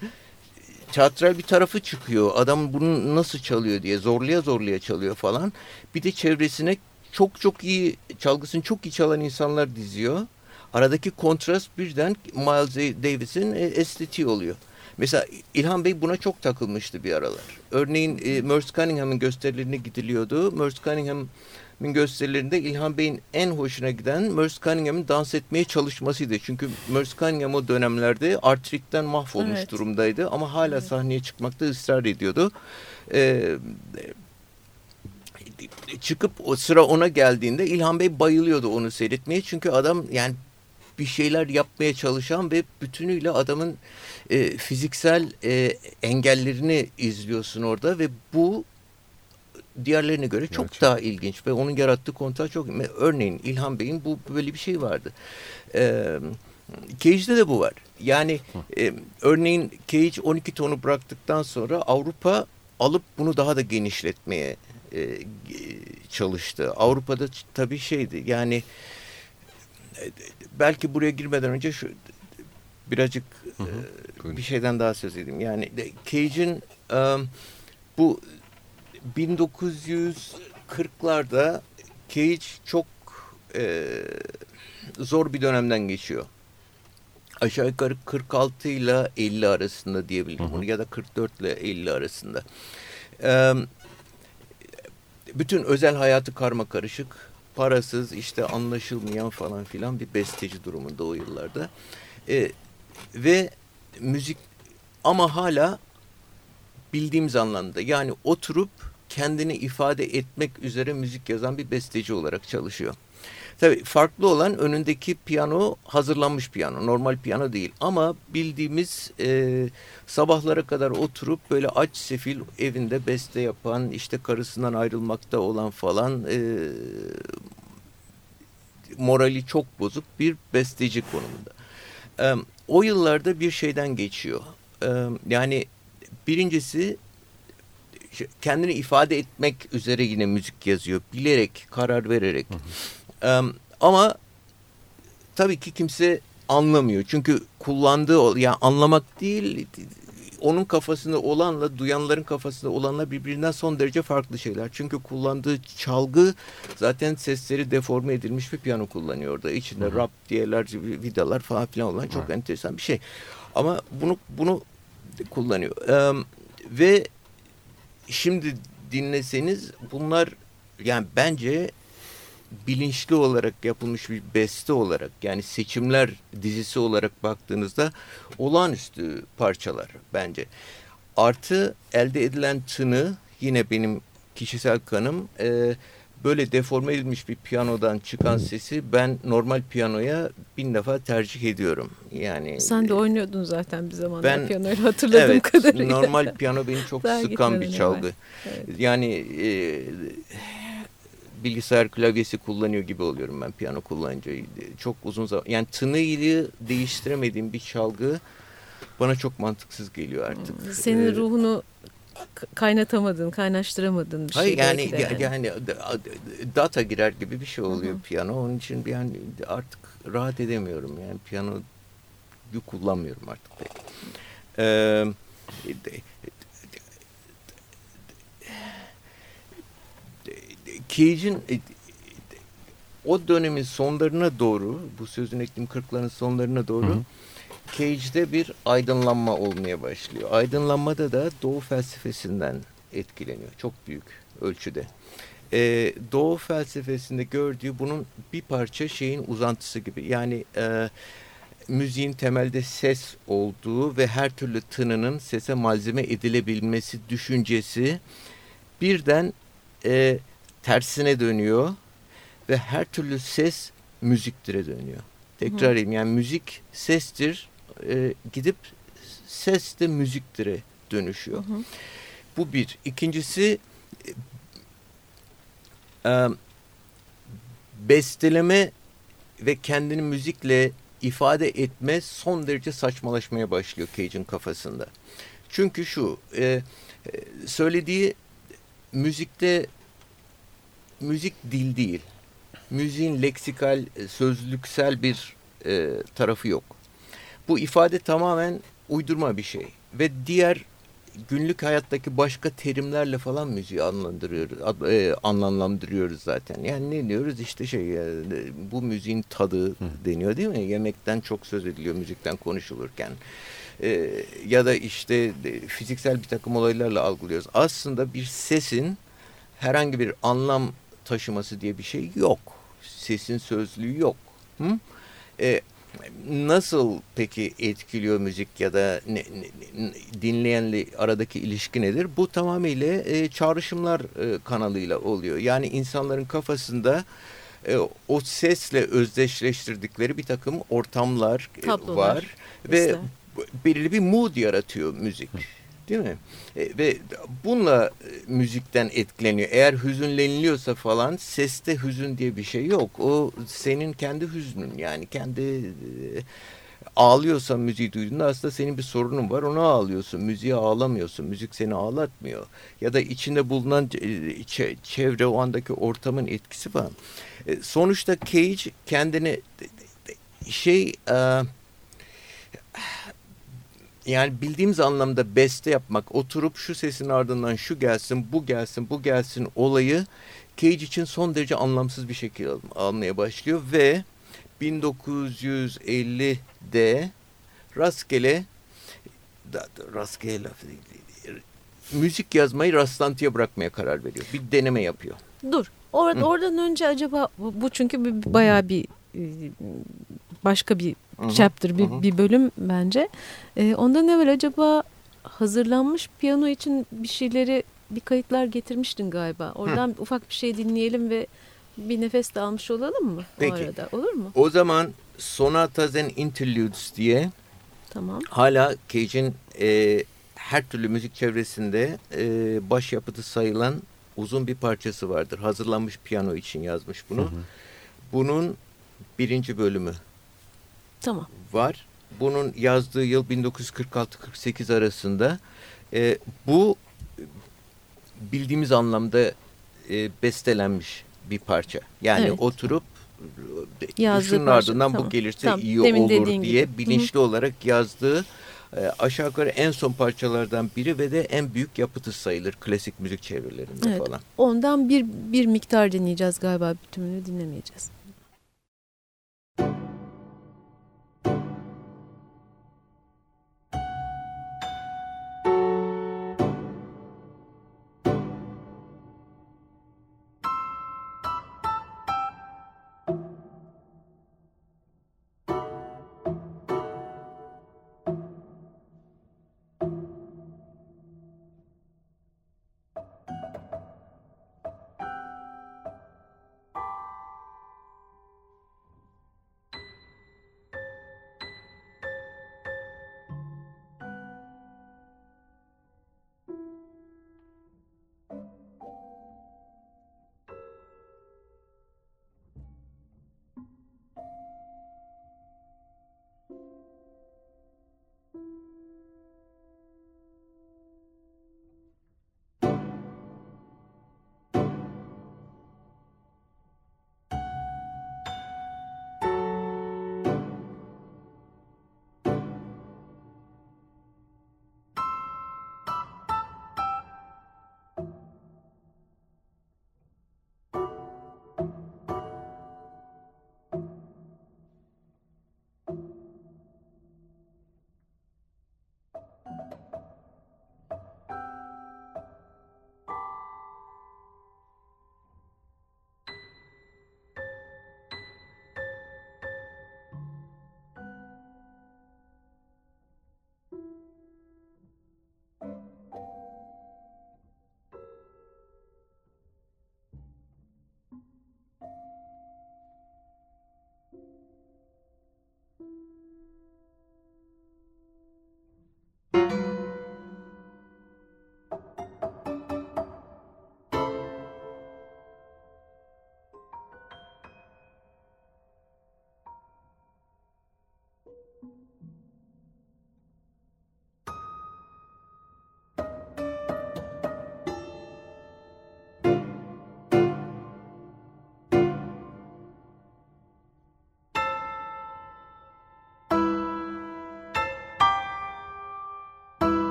teatral bir tarafı çıkıyor. Adam bunu nasıl çalıyor diye zorluya zorluya çalıyor falan. Bir de çevresine çok çok iyi çalgısını çok iyi çalan insanlar diziyor. Aradaki kontrast birden Miles Davis'in e, estetiği oluyor. Mesela İlhan Bey buna çok takılmıştı bir aralar. Örneğin e, Merce Cunningham'ın gösterilerine gidiliyordu. Merce Cunningham'ın gösterilerinde İlhan Bey'in en hoşuna giden Merce Cunningham'ın dans etmeye çalışmasıydı. Çünkü Merce Cunningham o dönemlerde artritten mahvolmuş Evet. durumdaydı. Ama hala sahneye çıkmakta ısrar ediyordu. Ee, çıkıp o sıra ona geldiğinde İlhan Bey bayılıyordu onu seyretmeye. Çünkü adam yani bir şeyler yapmaya çalışan ve bütünüyle adamın e, fiziksel e, engellerini izliyorsun orada ve bu diğerlerine göre çok Gerçekten. daha ilginç ve onun yarattığı kontra çok örneğin İlhan Bey'in bu böyle bir şey vardı. Ee, Cage'de de bu var. Yani e, örneğin Cage 12 tonu bıraktıktan sonra Avrupa alıp bunu daha da genişletmeye e, çalıştı. Avrupa'da tabii şeydi yani belki buraya girmeden önce şu birazcık Hı hı. e, Buyurun. bir şeyden daha söz edeyim. Yani Cage'in e, bu 1940'larda Cage çok e, zor bir dönemden geçiyor. Aşağı yukarı 46 ile 50 arasında diyebilirim bunu ya da 44 ile 50 arasında. E, bütün özel hayatı karma karışık, parasız, işte anlaşılmayan falan filan bir besteci durumunda o yıllarda. E, ve müzik ama hala bildiğimiz anlamda yani oturup kendini ifade etmek üzere müzik yazan bir besteci olarak çalışıyor. Tabii farklı olan önündeki piyano hazırlanmış piyano. Normal piyano değil ama bildiğimiz e, sabahlara kadar oturup böyle aç sefil evinde beste yapan işte karısından ayrılmakta olan falan e, morali çok bozuk bir besteci konumunda. E, o yıllarda bir şeyden geçiyor. E, yani birincisi kendini ifade etmek üzere yine müzik yazıyor. Bilerek, karar vererek. Ama tabii ki kimse anlamıyor. Çünkü kullandığı, yani anlamak değil, onun kafasında olanla duyanların kafasında olanla birbirinden son derece farklı şeyler. Çünkü kullandığı çalgı zaten sesleri deforme edilmiş bir piyano kullanıyor orada. İçinde rap diyeler, vidalar falan filan olan çok enteresan bir şey. Ama bunu bunu kullanıyor. Ee, ve şimdi dinleseniz bunlar yani bence bilinçli olarak yapılmış bir beste olarak yani seçimler dizisi olarak baktığınızda olağanüstü parçalar bence. Artı elde edilen tını yine benim kişisel kanım e, böyle deforme edilmiş bir piyanodan çıkan sesi ben normal piyanoya bin defa tercih ediyorum. Yani Sen de oynuyordun zaten bir zamanlar Ben- piyanoyla hatırladığım evet, kadarıyla. normal piyano beni çok Daha sıkan bir çalgı. Evet. Yani e, bilgisayar klavyesi kullanıyor gibi oluyorum ben piyano kullanınca. Çok uzun zaman yani tınıyı değiştiremediğim bir çalgı bana çok mantıksız geliyor artık. Senin Ee, ruhunu kaynatamadın, kaynaştıramadın bir Hayır şey yani, belki de yani yani data girer gibi bir şey oluyor piyano. Onun için yani artık rahat edemiyorum. Yani piyanoyu kullanmıyorum artık pek. Ee, Cage'in e, o dönemin sonlarına doğru, bu sözün ettiğim 40'ların sonlarına doğru Hı hı. Cage'de bir aydınlanma olmaya başlıyor. Aydınlanmada da Doğu felsefesinden etkileniyor. Çok büyük ölçüde. Ee, Doğu felsefesinde gördüğü bunun bir parça şeyin uzantısı gibi. Yani e, müziğin temelde ses olduğu ve her türlü tınının sese malzeme edilebilmesi düşüncesi birden e, tersine dönüyor ve her türlü ses müziktire dönüyor. Tekrar edeyim yani müzik sestir e, gidip ses de müziktire dönüşüyor. Hı hı. Bu bir. İkincisi e, e, besteleme ve kendini müzikle ifade etme son derece saçmalaşmaya başlıyor Cage'in kafasında. Çünkü şu e, e, söylediği müzikte müzik dil değil. Müziğin leksikal, e, sözlüksel bir e, tarafı yok. Bu ifade tamamen uydurma bir şey. Ve diğer günlük hayattaki başka terimlerle falan müziği anlandırıyoruz, ad- e, anlamlandırıyoruz zaten. Yani ne diyoruz işte şey e, bu müziğin tadı deniyor değil mi? Yemekten çok söz ediliyor müzikten konuşulurken. E, ya da işte de, fiziksel bir takım olaylarla algılıyoruz. Aslında bir sesin herhangi bir anlam taşıması diye bir şey yok. Sesin sözlüğü yok. Hı? E, nasıl peki etkiliyor müzik ya da ne, ne- ne- dinleyenle aradaki ilişki nedir? Bu tamamıyla e, çağrışımlar e, kanalıyla oluyor. Yani insanların kafasında e, o sesle özdeşleştirdikleri bir takım ortamlar e, Tablolar, var ve belirli bir mood yaratıyor müzik. Değil mi? E, ve bununla e, müzikten etkileniyor. Eğer hüzünleniliyorsa falan seste hüzün diye bir şey yok. O senin kendi hüznün yani kendi e, ağlıyorsan müziği duyduğunda aslında senin bir sorunun var ona ağlıyorsun. Müziğe ağlamıyorsun. Müzik seni ağlatmıyor. Ya da içinde bulunan e, çe- çevre o andaki ortamın etkisi falan. E, sonuçta Cage kendini de- şey e, yani bildiğimiz anlamda beste yapmak, oturup şu sesin ardından şu gelsin, bu gelsin, bu gelsin olayı Cage için son derece anlamsız bir şekilde al- almaya başlıyor ve 1950'de rastgele rastgele lafı müzik yazmayı rastlantıya bırakmaya karar veriyor. Bir deneme yapıyor. Dur. Or Hı. oradan önce acaba bu çünkü bir, bir- bayağı bir e, başka bir Hı hı, chapter, bir, hı hı. bir bölüm bence. E, ondan evvel acaba hazırlanmış piyano için bir şeyleri, bir kayıtlar getirmiştin galiba. Oradan ufak bir şey dinleyelim ve bir nefes de almış olalım mı Peki. o arada? Olur mu? O zaman Sonatas and Interludes diye Tamam. hala Cage'in e, her türlü müzik çevresinde e, başyapıtı sayılan uzun bir parçası vardır. Hazırlanmış piyano için yazmış bunu. Bunun birinci bölümü Tamam. var. Bunun yazdığı yıl 1946-48 arasında. E, bu bildiğimiz anlamda e, bestelenmiş bir parça. Yani Evet. oturup Yazdığı şunun parça, ardından tamam. bu gelirse Tamam, iyi demin olur diye gibi. Hı hı. bilinçli olarak yazdığı e, aşağı yukarı en son parçalardan biri ve de en büyük yapıtı sayılır klasik müzik çevrelerinde Evet. falan. Ondan bir bir miktar dinleyeceğiz galiba. Bütününü dinlemeyeceğiz.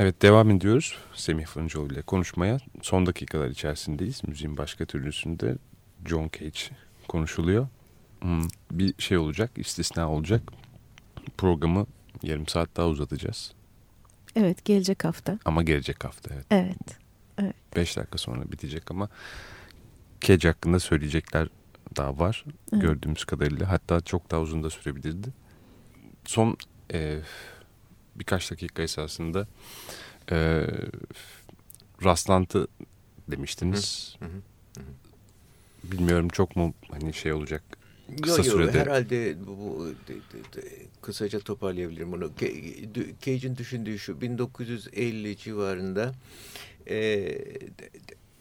Evet devam ediyoruz Semih Fırıncıoğlu ile konuşmaya. Son dakikalar içerisindeyiz. Müziğin başka türlüsünde John Cage konuşuluyor. Hmm, bir şey olacak, istisna olacak. Programı yarım saat daha uzatacağız. Evet gelecek hafta. Ama gelecek hafta evet. Evet. 5 dakika sonra bitecek ama Cage hakkında söyleyecekler daha var. Evet. Gördüğümüz kadarıyla. Hatta çok daha uzun da sürebilirdi. Son e, birkaç dakika esasında e, rastlantı demiştiniz. Hı hı, hı Bilmiyorum çok mu hani şey olacak kısa Yo, yo, sürede. herhalde bu, bu de, de, de, kısaca toparlayabilirim bunu. Cage'in düşündüğü şu 1950 civarında e, de-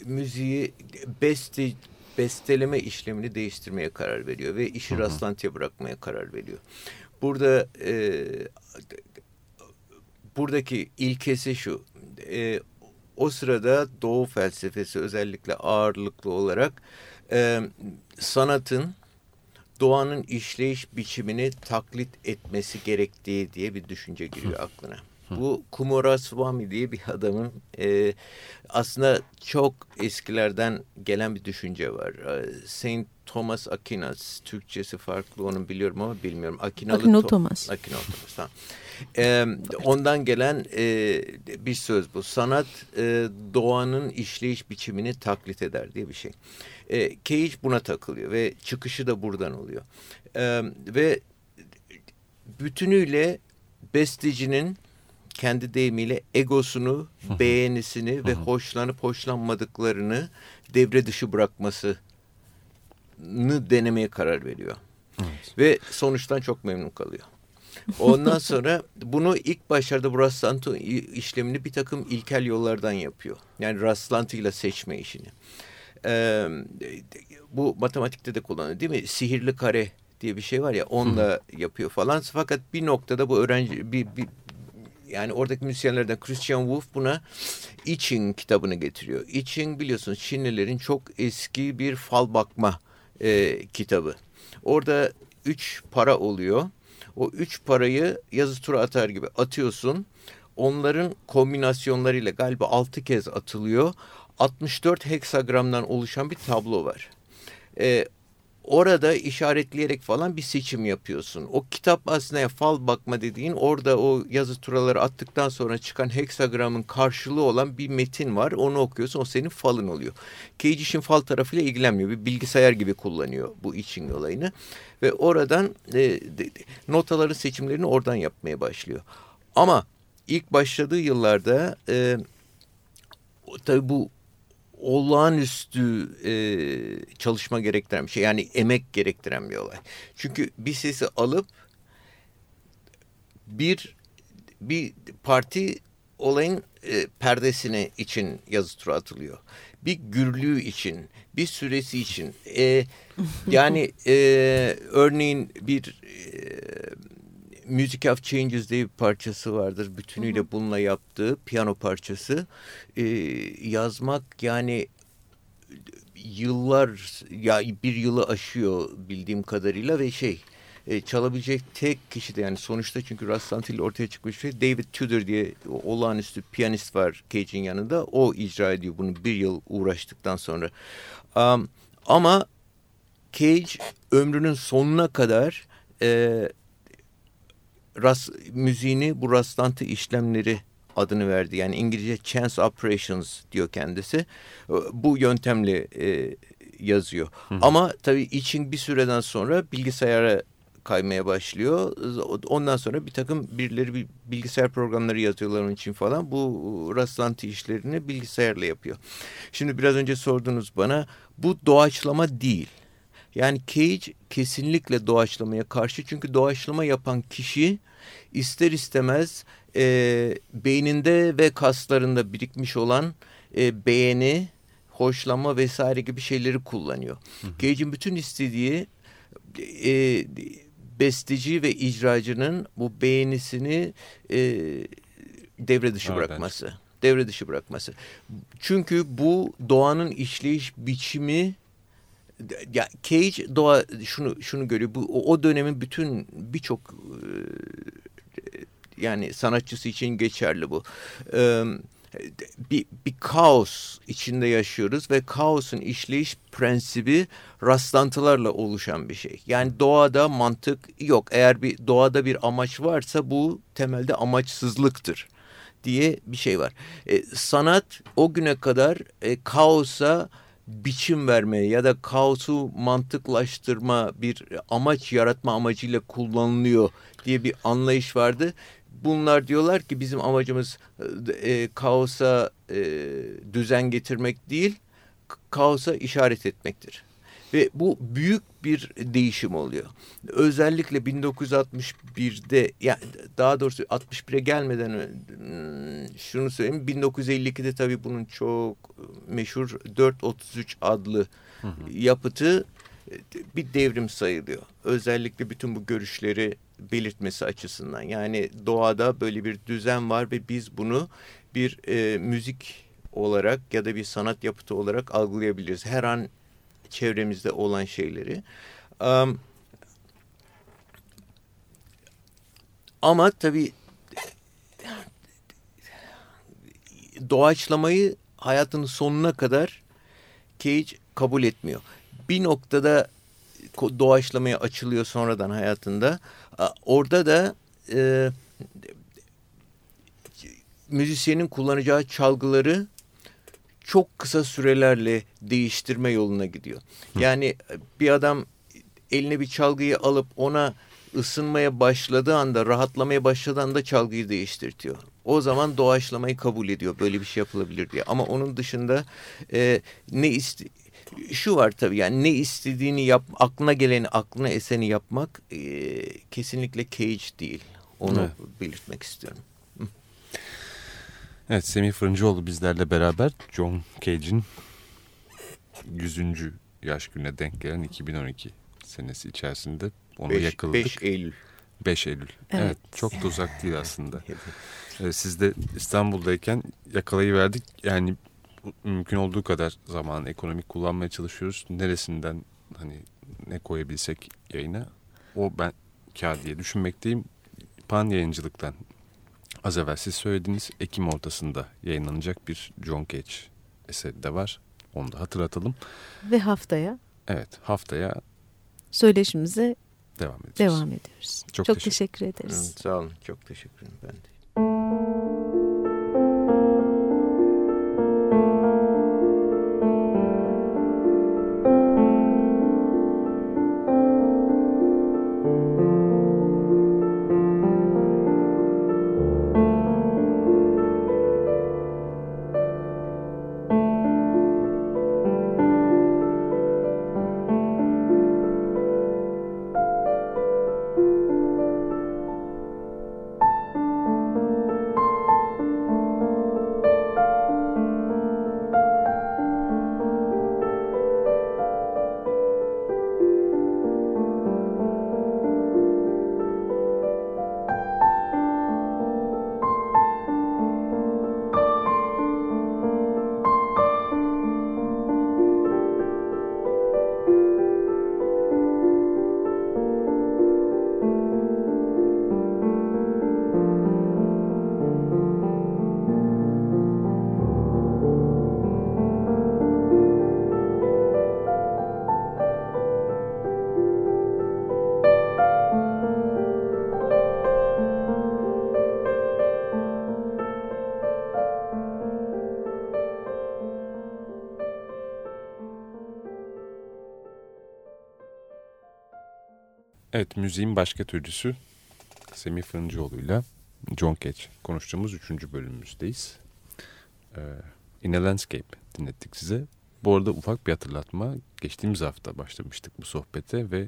müziği beste besteleme işlemini değiştirmeye karar veriyor ve işi Hı hı. rastlantıya bırakmaya karar veriyor. Burada e, buradaki ilkesi şu. E, o sırada Doğu felsefesi özellikle ağırlıklı olarak e, sanatın doğanın işleyiş biçimini taklit etmesi gerektiği diye bir düşünce giriyor aklına. Bu Kumuraswamy diye bir adamın e, aslında çok eskilerden gelen bir düşünce var. E, Saint Thomas Aquinas, Türkçesi farklı onun biliyorum ama bilmiyorum. Akinalı To- Thomas. Akinalı Thomas, tamam. E, ondan gelen e, bir söz bu. Sanat e, doğanın işleyiş biçimini taklit eder diye bir şey. E, Cage buna takılıyor ve çıkışı da buradan oluyor. E, ve bütünüyle bestecinin kendi deyimiyle egosunu, beğenisini ve hoşlanıp hoşlanmadıklarını devre dışı bırakmasını denemeye karar veriyor. Ve sonuçtan çok memnun kalıyor. Ondan sonra bunu ilk başlarda bu rastlantı işlemini bir takım ilkel yollardan yapıyor. Yani rastlantıyla seçme işini. Ee, bu matematikte de kullanılıyor değil mi? Sihirli kare diye bir şey var ya onunla yapıyor falan. Fakat bir noktada bu öğrenci bir, bir yani oradaki müzisyenlerden Christian Wolff buna I kitabını getiriyor. I Ching biliyorsunuz Çinlilerin çok eski bir fal bakma e, kitabı. Orada üç para oluyor. O üç parayı yazı tura atar gibi atıyorsun. Onların kombinasyonlarıyla galiba altı kez atılıyor. 64 heksagramdan oluşan bir tablo var. Ee, orada işaretleyerek falan bir seçim yapıyorsun. O kitap aslında fal bakma dediğin orada o yazı turaları attıktan sonra çıkan heksagramın karşılığı olan bir metin var. Onu okuyorsun o senin falın oluyor. Cage fal tarafıyla ilgilenmiyor. Bir bilgisayar gibi kullanıyor bu için olayını. Ve oradan e, notaların seçimlerini oradan yapmaya başlıyor. Ama ilk başladığı yıllarda e, tabii bu olağanüstü e, çalışma gerektiren bir şey. Yani emek gerektiren bir olay. Çünkü bir sesi alıp bir bir parti olayın e, perdesine için yazı tura atılıyor. Bir gürlüğü için, bir süresi için. E, yani e, örneğin bir e, Music of Changes diye bir parçası vardır. Bütünüyle bununla yaptığı piyano parçası. E, yazmak yani yıllar ya bir yılı aşıyor bildiğim kadarıyla ve şey e, çalabilecek tek kişi de yani sonuçta çünkü rastlantıyla ortaya çıkmış şey David Tudor diye olağanüstü piyanist var Cage'in yanında. O icra ediyor bunu bir yıl uğraştıktan sonra. Um, ama Cage ömrünün sonuna kadar e, ras, müziğini bu rastlantı işlemleri adını verdi. Yani İngilizce chance operations diyor kendisi. Bu yöntemle e, yazıyor. Hı hı. Ama tabii için bir süreden sonra bilgisayara kaymaya başlıyor. Ondan sonra bir takım birileri bir bilgisayar programları yazıyorlar onun için falan. Bu rastlantı işlerini bilgisayarla yapıyor. Şimdi biraz önce sordunuz bana bu doğaçlama değil. Yani Cage kesinlikle doğaçlamaya karşı çünkü doğaçlama yapan kişi ister istemez e, beyninde ve kaslarında birikmiş olan e, beğeni, hoşlanma vesaire gibi şeyleri kullanıyor. Cage'in bütün istediği e, besteci ve icracının bu beğenisini e, devre dışı Nereden? bırakması. Devre dışı bırakması. Çünkü bu doğanın işleyiş biçimi ya Cage doğa şunu şunu görüyor. Bu o dönemin bütün birçok yani sanatçısı için geçerli bu. Ee, bir, bir kaos içinde yaşıyoruz ve kaosun işleyiş prensibi rastlantılarla oluşan bir şey. Yani doğada mantık yok. Eğer bir doğada bir amaç varsa bu temelde amaçsızlıktır diye bir şey var. E, sanat o güne kadar e, kaosa biçim vermeye ya da kaosu mantıklaştırma bir amaç yaratma amacıyla kullanılıyor diye bir anlayış vardı. Bunlar diyorlar ki bizim amacımız e, kaosa e, düzen getirmek değil, kaosa işaret etmektir. Ve bu büyük bir değişim oluyor. Özellikle 1961'de yani daha doğrusu 61'e gelmeden hmm, şunu söyleyeyim 1952'de tabii bunun çok meşhur 433 adlı hı hı. yapıtı e, bir devrim sayılıyor. Özellikle bütün bu görüşleri belirtmesi açısından. Yani doğada böyle bir düzen var ve biz bunu bir e, müzik olarak ya da bir sanat yapıtı olarak algılayabiliriz. Her an çevremizde olan şeyleri. Um, ama tabii doğaçlamayı hayatının sonuna kadar Cage kabul etmiyor. Bir noktada doğaçlamaya açılıyor sonradan hayatında. Orada da e, müzisyenin kullanacağı çalgıları çok kısa sürelerle değiştirme yoluna gidiyor. Yani bir adam eline bir çalgıyı alıp ona ısınmaya başladığı anda, rahatlamaya başladığı anda çalgıyı değiştirtiyor. O zaman doğaçlamayı kabul ediyor. Böyle bir şey yapılabilir diye. Ama onun dışında e, ne iste şu var tabii yani ne istediğini yap, aklına geleni, aklına eseni yapmak e, kesinlikle cage değil. Onu evet. belirtmek istiyorum. Evet Semih Fırıncıoğlu bizlerle beraber John Cage'in 100. yaş gününe denk gelen 2012 senesi içerisinde onu 5, yakaladık. 5 Eylül. 5 Eylül. Evet. evet çok da uzak değil aslında. evet, siz de İstanbul'dayken yakalayıverdik. Yani mümkün olduğu kadar zaman ekonomik kullanmaya çalışıyoruz. Neresinden hani ne koyabilsek yayına o ben kar diye düşünmekteyim. Pan yayıncılıktan Az evvel siz söylediğiniz Ekim ortasında yayınlanacak bir John Cage eseri de var. Onu da hatırlatalım. Ve haftaya? Evet haftaya söyleşimize devam ediyoruz. Devam ediyoruz. Çok, çok teşekkür, teşekkür ederiz. Hı, sağ olun. Çok teşekkür ederim ben de. Evet, müziğin başka türlüsü Semih Fırıncıoğlu'yla John Cage konuştuğumuz üçüncü bölümümüzdeyiz. Ee, In a Landscape dinlettik size. Bu arada ufak bir hatırlatma. Geçtiğimiz hafta başlamıştık bu sohbete ve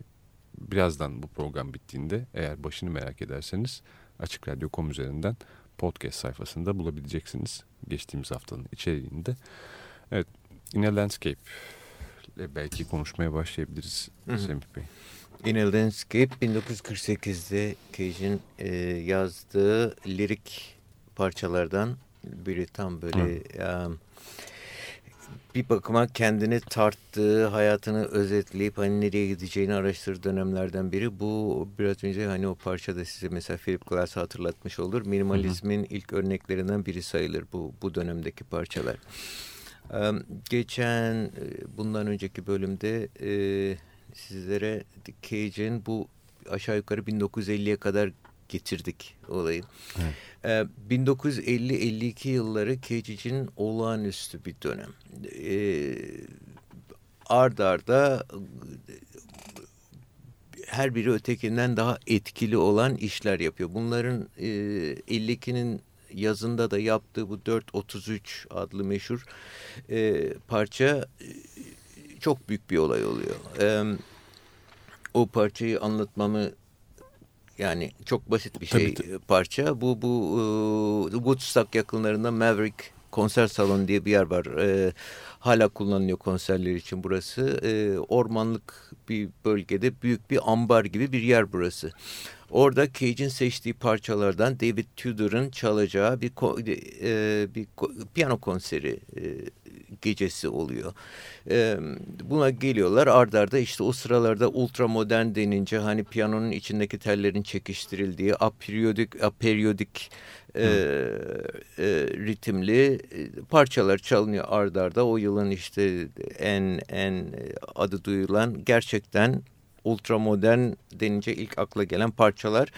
birazdan bu program bittiğinde eğer başını merak ederseniz Açık Radyo.com üzerinden podcast sayfasında bulabileceksiniz. Geçtiğimiz haftanın içeriğinde. Evet, In a Landscape ile belki konuşmaya başlayabiliriz Hı -hı. Semih Bey. In a Landscape 1948'de Cage'in e, yazdığı lirik parçalardan biri tam böyle um, bir bakıma kendini tarttığı, hayatını özetleyip hani nereye gideceğini araştırdığı dönemlerden biri. Bu biraz önce hani o parçada size mesela Philip Glass'ı hatırlatmış olur. Minimalizmin hı hı. ilk örneklerinden biri sayılır bu, bu dönemdeki parçalar. Geçen bundan önceki bölümde sizlere Cage'in bu aşağı yukarı 1950'ye kadar getirdik olayı. Evet. Ee, 1950-52 yılları Cage için olağanüstü bir dönem. Ee, ard arda her biri ötekinden daha etkili olan işler yapıyor. Bunların e, 52'nin yazında da yaptığı bu 433 adlı meşhur e, parça e, çok büyük bir olay oluyor. E, o parçayı anlatmamı yani çok basit bir şey tabii, tabii. parça. Bu bu e, Woodstock yakınlarında Maverick konser salonu diye bir yer var. E, hala kullanılıyor konserler için burası. E, ormanlık bir bölgede büyük bir ambar gibi bir yer burası. Orada Cage'in seçtiği parçalardan David Tudor'ın çalacağı bir e, bir piyano konseri e, gecesi oluyor. E, buna geliyorlar ard arda işte o sıralarda ultra modern denince hani piyanonun içindeki tellerin çekiştirildiği aperiodik aperiodik e, e, ritimli parçalar çalınıyor ard arda. O yılın işte en en adı duyulan gerçekten ultramodern denince ilk akla gelen parçalar.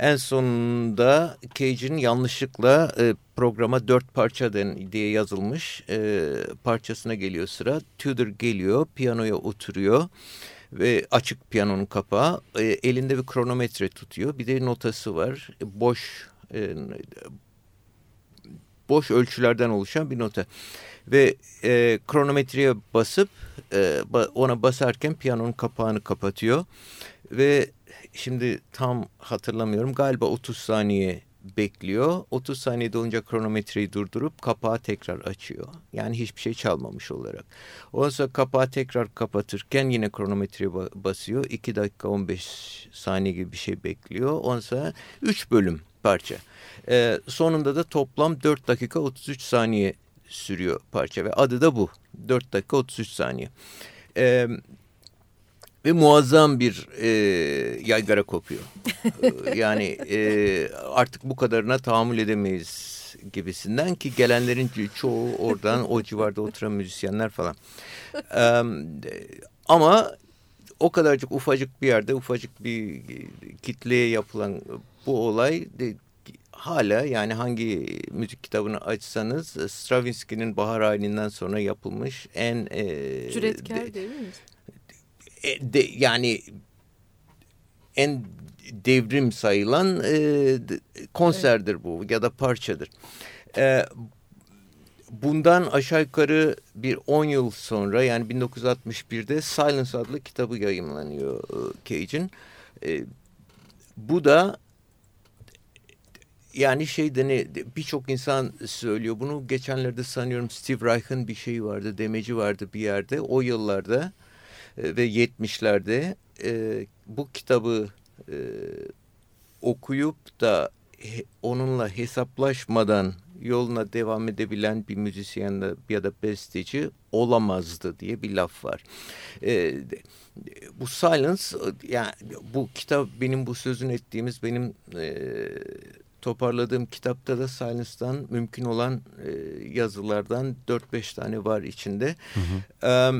En sonunda Cage'in yanlışlıkla e, programa dört parça den, diye yazılmış e, parçasına geliyor sıra. Tudor geliyor, piyanoya oturuyor ve açık piyanonun kapağı. E, elinde bir kronometre tutuyor. Bir de notası var. E, boş e, boş ölçülerden oluşan bir nota. Ve e, kronometreye basıp e, ona basarken piyanonun kapağını kapatıyor. Ve şimdi tam hatırlamıyorum galiba 30 saniye bekliyor. 30 saniye dolunca kronometreyi durdurup kapağı tekrar açıyor. Yani hiçbir şey çalmamış olarak. Ondan sonra kapağı tekrar kapatırken yine kronometreye basıyor. 2 dakika 15 saniye gibi bir şey bekliyor. Ondan sonra 3 bölüm parça. Ee, sonunda da toplam 4 dakika 33 saniye sürüyor parça ve adı da bu. 4 dakika 33 saniye. Ee, ve muazzam bir e, yaygara kopuyor. Ee, yani e, artık bu kadarına tahammül edemeyiz gibisinden ki gelenlerin çoğu oradan o civarda oturan müzisyenler falan. Ee, ama o kadarcık ufacık bir yerde ufacık bir kitleye yapılan bu olay hala yani hangi müzik kitabını açsanız Stravinsky'nin Bahar Ayini'nden sonra yapılmış en... E, Cüretkar de, değil mi? E, de, yani en devrim sayılan e, konserdir bu ya da parçadır. E, bundan aşağı yukarı bir 10 yıl sonra yani 1961'de Silence adlı kitabı yayınlanıyor e, Cage'in. E, bu da yani şeyde ne birçok insan söylüyor bunu geçenlerde sanıyorum Steve Reich'ın bir şeyi vardı demeci vardı bir yerde o yıllarda e, ve 70'lerde e, bu kitabı e, okuyup da he, onunla hesaplaşmadan yoluna devam edebilen bir müzisyen ya da besteci olamazdı diye bir laf var. E, bu Silence yani bu kitap benim bu sözün ettiğimiz benim e, toparladığım kitapta da Silence'dan mümkün olan e, yazılardan 4-5 tane var içinde. Hı hı. E,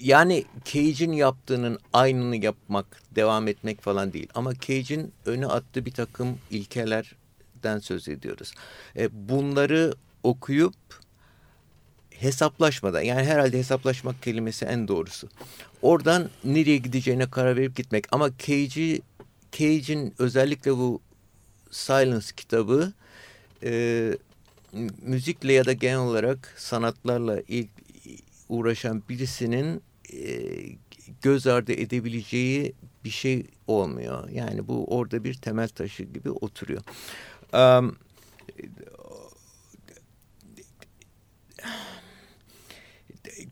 yani Cage'in yaptığının aynını yapmak, devam etmek falan değil. Ama Cage'in öne attığı bir takım ilkelerden söz ediyoruz. E, bunları okuyup hesaplaşmadan yani herhalde hesaplaşmak kelimesi en doğrusu. Oradan nereye gideceğine karar verip gitmek. Ama Cage'i Cage'in özellikle bu Silence kitabı e, müzikle ya da genel olarak sanatlarla ilk uğraşan birisinin e, göz ardı edebileceği bir şey olmuyor. Yani bu orada bir temel taşı gibi oturuyor. Um,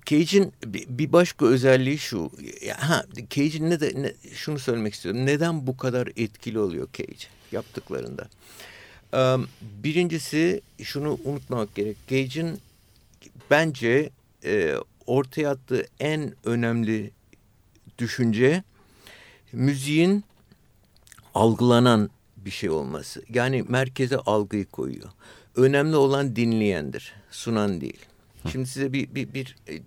Cage'in bir başka özelliği şu. Ha, Cage'in ne de ne, şunu söylemek istiyorum. Neden bu kadar etkili oluyor Cage yaptıklarında? Um, birincisi şunu unutmamak gerek. Gage'in bence e, ortaya attığı en önemli düşünce müziğin algılanan bir şey olması. Yani merkeze algıyı koyuyor. Önemli olan dinleyendir, sunan değil. Şimdi size bir, bir, bir e,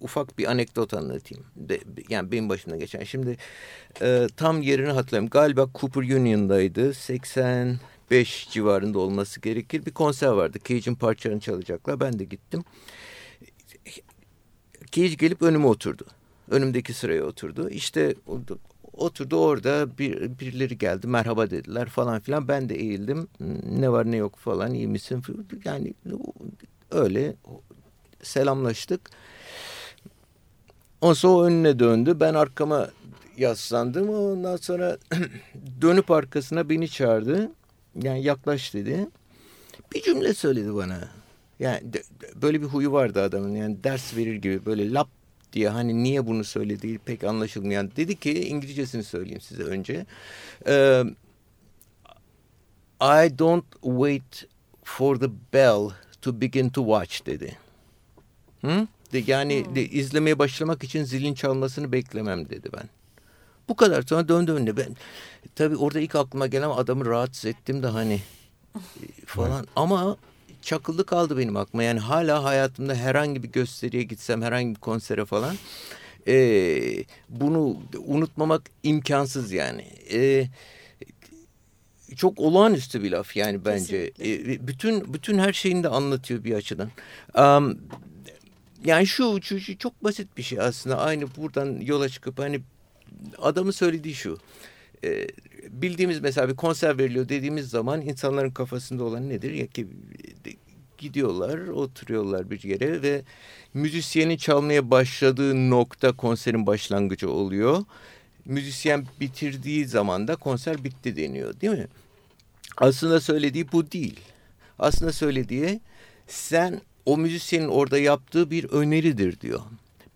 ufak bir anekdot anlatayım. De, yani benim başımdan geçen. Şimdi e, tam yerini hatırlamıyorum. Galiba Cooper Union'daydı. 85 civarında olması gerekir. Bir konser vardı. Cage'in parçalarını çalacaklar. Ben de gittim. Cage gelip önüme oturdu. Önümdeki sıraya oturdu. İşte oturdu orada bir, birileri geldi merhaba dediler falan filan. Ben de eğildim. Ne var ne yok falan iyi misin? Yani öyle selamlaştık. Ondan sonra o önüne döndü. Ben arkama yaslandım. Ondan sonra dönüp arkasına beni çağırdı. Yani yaklaş dedi. Bir cümle söyledi bana. Yani de, böyle bir huyu vardı adamın. Yani ders verir gibi böyle lap diye hani niye bunu söylediği pek anlaşılmayan. Dedi ki İngilizcesini söyleyeyim size önce. Ee, I don't wait for the bell to begin to watch dedi. Hı? De, yani hmm. de, izlemeye başlamak için zilin çalmasını beklemem dedi ben. Bu kadar sonra döndü önüne ben. Tabii orada ilk aklıma gelen adamı rahatsız ettim de hani falan. Evet. Ama çakıldı kaldı benim aklıma. Yani hala hayatımda herhangi bir gösteriye gitsem, herhangi bir konsere falan e, bunu unutmamak imkansız yani. E, çok olağanüstü bir laf yani bence. E, bütün bütün her şeyini de anlatıyor bir açıdan. Um, yani şu, şu, şu çok basit bir şey aslında. Aynı buradan yola çıkıp hani adamın söylediği şu. E, bildiğimiz mesela bir konser veriliyor dediğimiz zaman insanların kafasında olan nedir? Ya ki gidiyorlar, oturuyorlar bir yere ve müzisyenin çalmaya başladığı nokta konserin başlangıcı oluyor. Müzisyen bitirdiği zaman da konser bitti deniyor değil mi? Aslında söylediği bu değil. Aslında söylediği sen o müzisyenin orada yaptığı bir öneridir diyor.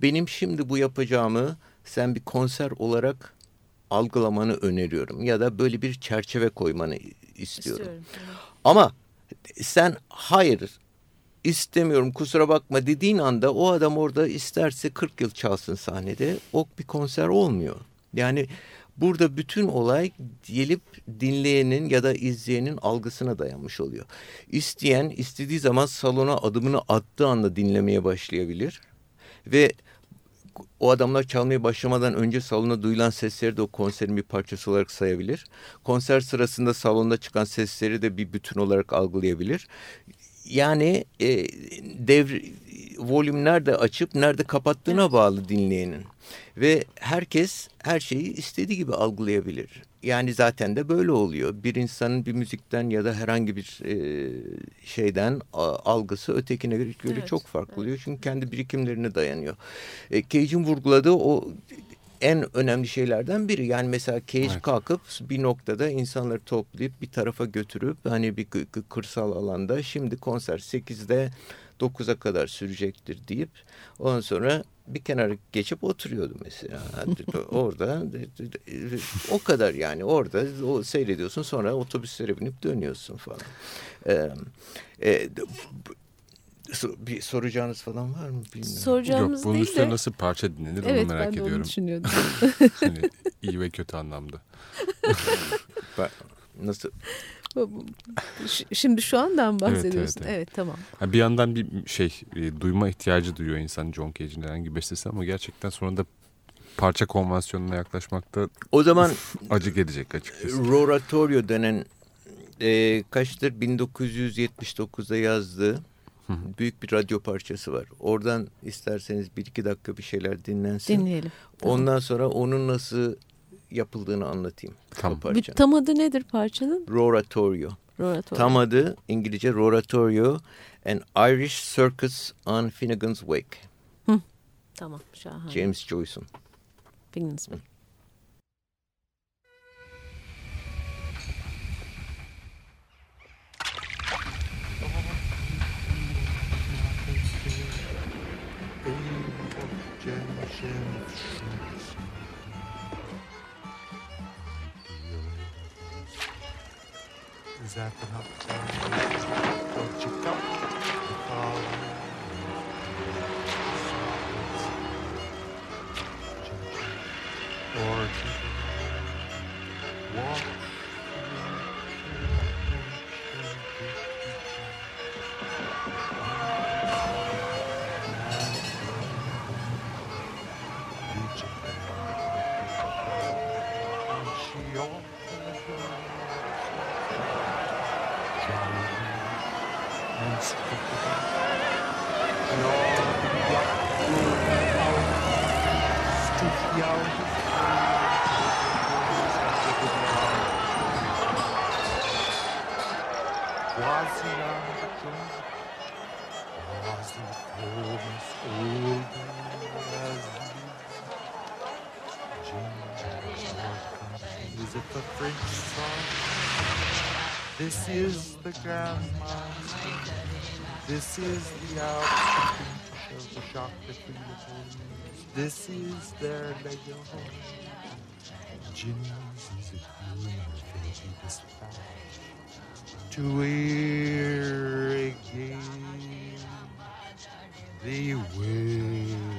Benim şimdi bu yapacağımı sen bir konser olarak algılamanı öneriyorum ya da böyle bir çerçeve koymanı istiyorum. istiyorum Ama sen hayır istemiyorum kusura bakma dediğin anda o adam orada isterse 40 yıl çalsın sahnede o bir konser olmuyor. Yani burada bütün olay gelip dinleyenin ya da izleyenin algısına dayanmış oluyor. İsteyen istediği zaman salona adımını attığı anda dinlemeye başlayabilir ve o adamlar çalmaya başlamadan önce salona duyulan sesleri de o konserin bir parçası olarak sayabilir. Konser sırasında salonda çıkan sesleri de bir bütün olarak algılayabilir. Yani e, devr volüm nerede açıp nerede kapattığına evet. bağlı dinleyenin. Ve herkes her şeyi istediği gibi algılayabilir. Yani zaten de böyle oluyor. Bir insanın bir müzikten ya da herhangi bir e, şeyden a, algısı ötekine göre evet, çok farklı evet. oluyor. Çünkü kendi birikimlerine dayanıyor. E, Cage'in vurguladığı o en önemli şeylerden biri. Yani mesela Cage evet. kalkıp bir noktada insanları toplayıp bir tarafa götürüp hani bir kırsal alanda şimdi konser 8'de 9'a kadar sürecektir deyip ondan sonra bir kenara geçip oturuyordu mesela. orada o kadar yani orada o seyrediyorsun sonra otobüslere binip dönüyorsun falan. Ee, e, bir soracağınız falan var mı bilmiyorum. Soracağımız Yok, bunun değil üstüne de... nasıl parça dinlenir evet, onu merak ben de ediyorum. Onu düşünüyordum. hani iyi ve kötü anlamda. nasıl? Şimdi şu andan bahsediyorsun. Evet, evet, evet. evet tamam. bir yandan bir şey e, duyma ihtiyacı duyuyor insan John Cage'in herhangi bir bestesi ama gerçekten sonunda parça konvansiyonuna yaklaşmakta o zaman acı gelecek açıkçası. Roratorio denen e, kaçtır 1979'da yazdığı büyük bir radyo parçası var. Oradan isterseniz bir iki dakika bir şeyler dinlensin. Dinleyelim. Ondan sonra onun nasıl yapıldığını anlatayım. Tamam. Bir, tam adı nedir parçanın? Roratorio. Roratorio. Tam adı İngilizce Roratorio An Irish Circus on Finnegan's Wake. Hı. Tamam şahane. James Joyce'un. Finnegan's Wake. exactly enough? is the grandma. This is the outcome of the shock between the homes. This is their Lego home. Jimmy's is a rumor the deepest. To wear again, they.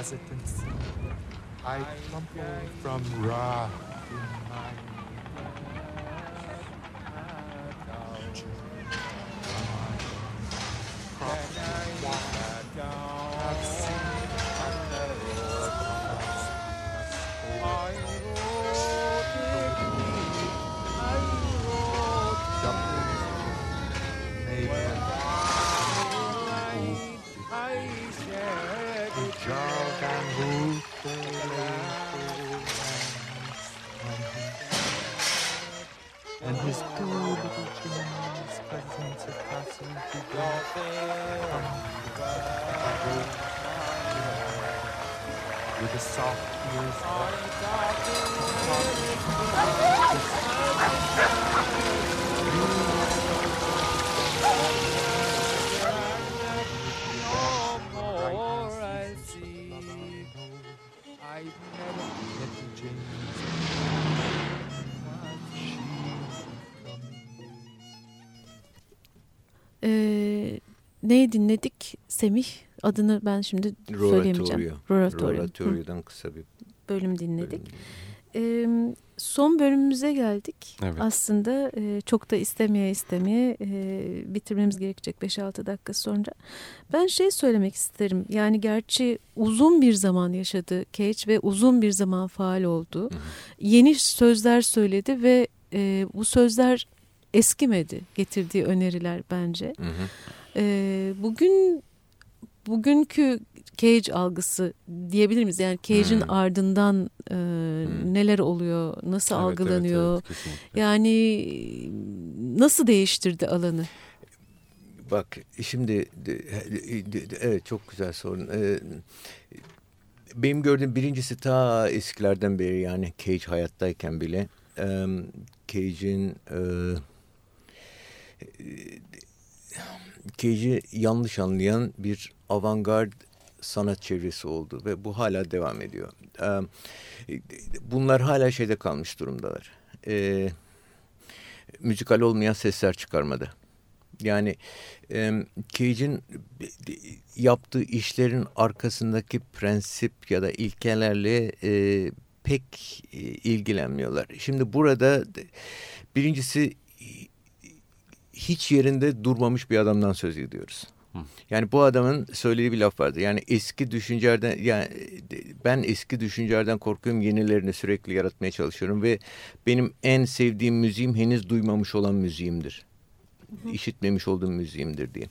Hesitancy I crumple from wrath in my Neyi dinledik? Semih adını ben şimdi söyleyemeyeceğim. Roratorio. Roratorio. Hı, Roratorio'dan kısa bir bölüm dinledik. bölüm. Son bölümümüze geldik. Evet. Aslında e, çok da istemeye istemeye e, bitirmemiz gerekecek 5-6 dakika sonra. Ben şey söylemek isterim. Yani gerçi uzun bir zaman yaşadı Cage ve uzun bir zaman faal oldu. Yeni sözler söyledi ve e, bu sözler eskimedi getirdiği öneriler bence. Hı hı. E, bugün bugünkü Cage algısı diyebilir miyiz? Yani Cage'in Hmm. ardından e, neler oluyor, nasıl Evet, evet, algılanıyor? evet, kesinlikle. Yani nasıl değiştirdi alanı? Bak şimdi evet çok güzel sorun. Ee, benim gördüğüm birincisi ta eskilerden beri yani Cage hayattayken bile e, Cage'in e, Cage'i yanlış anlayan bir avantgard sanat çevresi oldu ve bu hala devam ediyor. Ee, bunlar hala şeyde kalmış durumdalar. Ee, müzikal olmayan sesler çıkarmadı. Yani e, Cage'in yaptığı işlerin arkasındaki prensip ya da ilkelerle e, pek ilgilenmiyorlar. Şimdi burada birincisi hiç yerinde durmamış bir adamdan söz ediyoruz. Yani bu adamın söylediği bir laf vardı. Yani eski düşüncelerden yani ben eski düşüncelerden korkuyorum. Yenilerini sürekli yaratmaya çalışıyorum ve benim en sevdiğim müziğim henüz duymamış olan müziğimdir işitmemiş olduğum müziğimdir diye.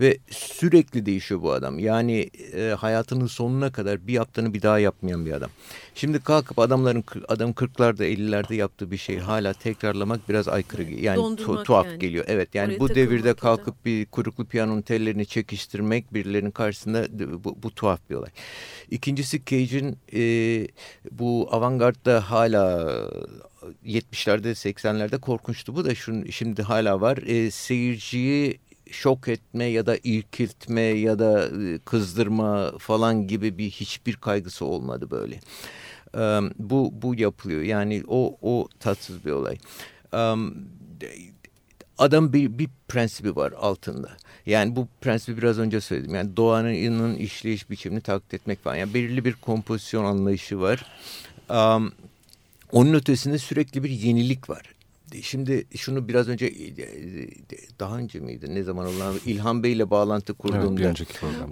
Ve sürekli değişiyor bu adam. Yani e, hayatının sonuna kadar bir yaptığını bir daha yapmayan bir adam. Şimdi kalkıp adamların adam 40'larda 50'lerde yaptığı bir şey hala tekrarlamak biraz aykırı yani tu tuhaf yani. geliyor. Evet yani Oraya bu devirde kalkıp da. bir kuruklu piyanonun tellerini çekiştirmek birilerinin karşısında bu, bu tuhaf bir olay. İkincisi Cage'in e, bu avantgardda hala 70'lerde 80'lerde korkunçtu bu da şun, şimdi hala var. E, seyirciyi şok etme ya da irkiltme ya da e, kızdırma falan gibi bir hiçbir kaygısı olmadı böyle. Um, bu bu yapılıyor. Yani o o tatsız bir olay. Um, adam bir, bir prensibi var altında. Yani bu prensibi biraz önce söyledim. Yani doğanın işleyiş biçimini taklit etmek falan. Yani belirli bir kompozisyon anlayışı var. Um, onun ötesinde sürekli bir yenilik var. Şimdi şunu biraz önce e, daha önce miydi ne zaman olan İlhan Bey ile bağlantı kurduğumda evet,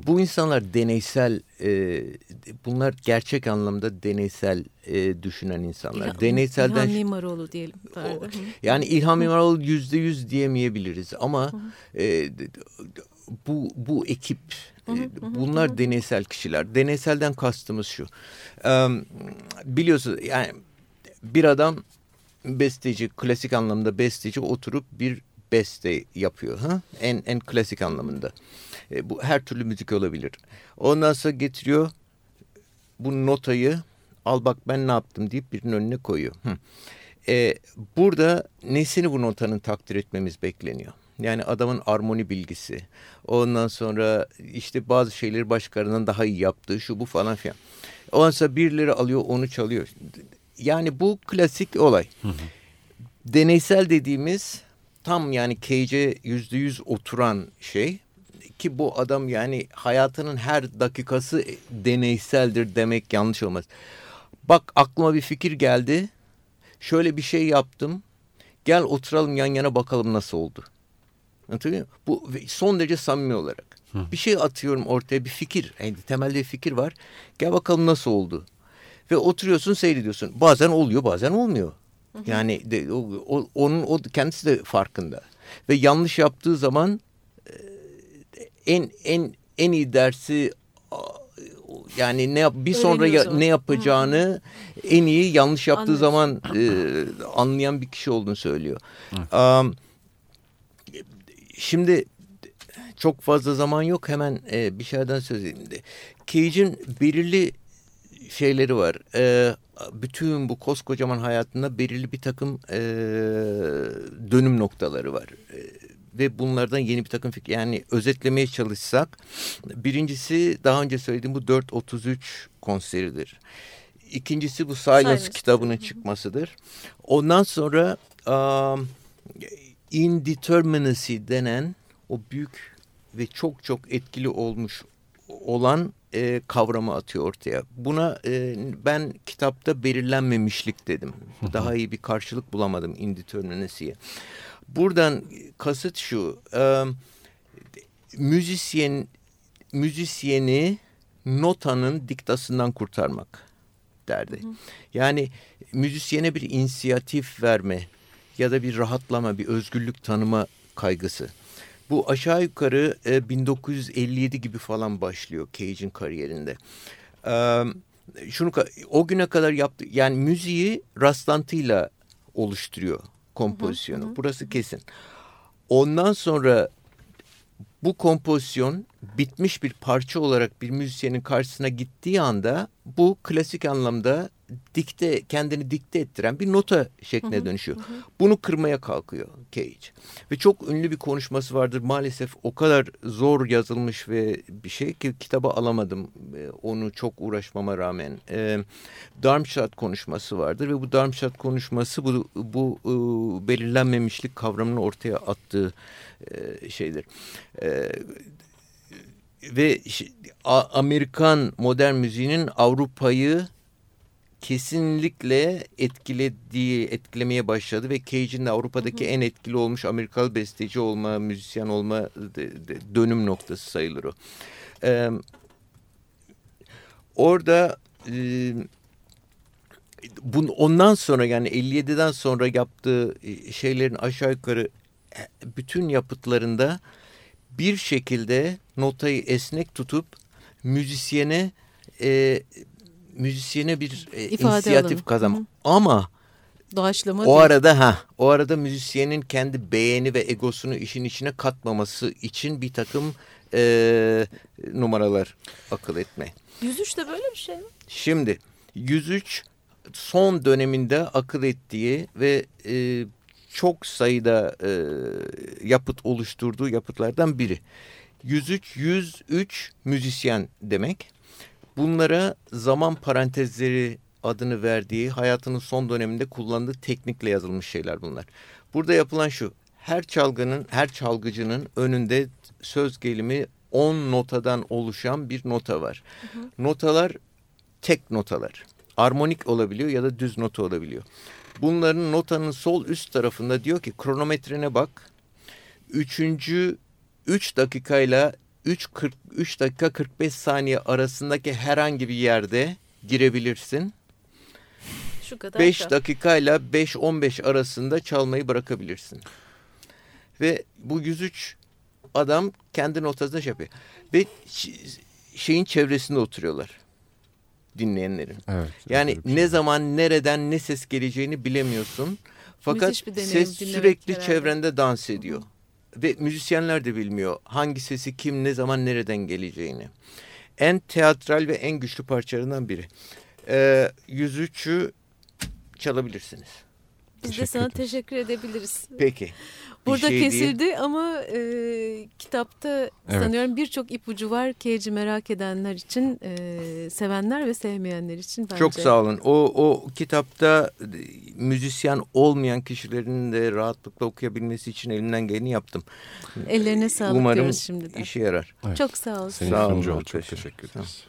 bu insanlar deneysel e, bunlar gerçek anlamda deneysel e, düşünen insanlar. İlhan, Deneyselden İlhan Mimaroğlu diyelim. O, yani İlhan Mimaroğlu yüzde yüz diyemeyebiliriz ama e, bu bu ekip e, bunlar deneysel kişiler. Deneyselden kastımız şu. E, biliyorsunuz yani bir adam besteci, klasik anlamda besteci oturup bir beste yapıyor. Ha? En, en klasik anlamında. E, bu her türlü müzik olabilir. Ondan sonra getiriyor bu notayı al bak ben ne yaptım deyip birinin önüne koyuyor. Hı. E, burada nesini bu notanın takdir etmemiz bekleniyor. Yani adamın armoni bilgisi. Ondan sonra işte bazı şeyleri başkalarından daha iyi yaptığı şu bu falan filan. Ondan sonra birileri alıyor onu çalıyor. Yani bu klasik olay. Hı hı. Deneysel dediğimiz tam yani Cage'e yüzde yüz oturan şey ki bu adam yani hayatının her dakikası deneyseldir demek yanlış olmaz. Bak aklıma bir fikir geldi. Şöyle bir şey yaptım. Gel oturalım yan yana bakalım nasıl oldu. Anlatabiliyor muyum? Bu son derece samimi olarak. Hı. Bir şey atıyorum ortaya bir fikir. Yani temelde bir fikir var. Gel bakalım nasıl oldu. Ve oturuyorsun seyrediyorsun. Bazen oluyor bazen olmuyor. Yani de, o, o, onun o kendisi de farkında. Ve yanlış yaptığı zaman e, en en en iyi dersi yani ne yap bir sonra ya, ne yapacağını Hı. en iyi yanlış yaptığı Anladım. zaman e, anlayan bir kişi olduğunu söylüyor. Um, şimdi çok fazla zaman yok hemen e, bir şeyden söz edeyim de. Cage'in belirli şeyleri var. E, bütün bu koskocaman hayatında belirli bir takım e, dönüm noktaları var. E, ve bunlardan yeni bir takım fikir yani özetlemeye çalışsak birincisi daha önce söylediğim bu 4.33 konseridir. İkincisi bu Silence, Silence. kitabının çıkmasıdır. Ondan sonra um, Indeterminacy denen o büyük ve çok çok etkili olmuş olan e, kavramı atıyor ortaya. Buna e, ben kitapta belirlenmemişlik dedim. Daha iyi bir karşılık bulamadım indeterminacy'ye. Buradan kasıt şu. E, müzisyen müzisyeni notanın diktasından kurtarmak derdi. Yani müzisyene bir inisiyatif verme ya da bir rahatlama, bir özgürlük tanıma kaygısı. Bu aşağı yukarı e, 1957 gibi falan başlıyor Cage'in kariyerinde. E, şunu o güne kadar yaptı yani müziği rastlantıyla oluşturuyor kompozisyonu. Hı hı. Burası kesin. Ondan sonra bu kompozisyon bitmiş bir parça olarak bir müzisyenin karşısına gittiği anda bu klasik anlamda dikte kendini dikte ettiren bir nota şekline dönüşüyor. Bunu kırmaya kalkıyor Cage. Ve çok ünlü bir konuşması vardır. Maalesef o kadar zor yazılmış ve bir şey ki kitaba alamadım. Onu çok uğraşmama rağmen. E, Darmstadt konuşması vardır ve bu Darmstadt konuşması bu, bu e, belirlenmemişlik kavramını ortaya attığı e, şeydir. E, ve Amerikan modern müziğinin Avrupa'yı kesinlikle etkilediği, etkilemeye başladı ve Cage'in de Avrupa'daki en etkili olmuş Amerikalı besteci olma, müzisyen olma dönüm noktası sayılır o. Ee, orada e, bun, ondan sonra yani 57'den sonra yaptığı şeylerin aşağı yukarı e, bütün yapıtlarında bir şekilde notayı esnek tutup müzisyene e, müzisyene bir e, İfade inisiyatif alanı. kazan. Hı hı. Ama Doğaçlama o değil. arada ha o arada müzisyenin kendi beğeni ve egosunu işin içine katmaması için bir takım e, numaralar akıl etme. 103 de böyle bir şey mi? Şimdi 103 son döneminde akıl ettiği ve e, çok sayıda e, yapıt oluşturduğu yapıtlardan biri. 103 103 müzisyen demek. Bunlara zaman parantezleri adını verdiği hayatının son döneminde kullandığı teknikle yazılmış şeyler bunlar. Burada yapılan şu. Her çalgının, her çalgıcının önünde söz gelimi 10 notadan oluşan bir nota var. Notalar tek notalar. Armonik olabiliyor ya da düz nota olabiliyor. Bunların notanın sol üst tarafında diyor ki kronometrene bak. Üçüncü 3 dakikayla 3, 40, 3 dakika 45 saniye arasındaki herhangi bir yerde girebilirsin. Şu kadar 5 kal. dakikayla 5-15 arasında çalmayı bırakabilirsin. Ve bu 103 adam kendi notasında şey yapıyor. Ve şeyin çevresinde oturuyorlar. Dinleyenlerin. Evet. Yani şey ne var. zaman nereden ne ses geleceğini bilemiyorsun. Fakat deneyim ses sürekli herhalde. çevrende dans ediyor. Ve müzisyenler de bilmiyor hangi sesi kim ne zaman nereden geleceğini. En teatral ve en güçlü parçalarından biri. Ee, 103'ü çalabilirsiniz. Biz de Teşekkür sana ederiz. teşekkür edebiliriz. Peki. Burada şey değil. kesildi ama e, kitapta Evet. sanıyorum birçok ipucu var. Cage'i merak edenler için, e, sevenler ve sevmeyenler için bence. Çok sağ olun. O, o kitapta e, müzisyen olmayan kişilerin de rahatlıkla okuyabilmesi için elimden geleni yaptım. Ellerine sağlık Umarım diyoruz şimdiden. işe yarar. Evet. Çok sağ ol. Senin Sağ olun. Çok teşekkür ederiz.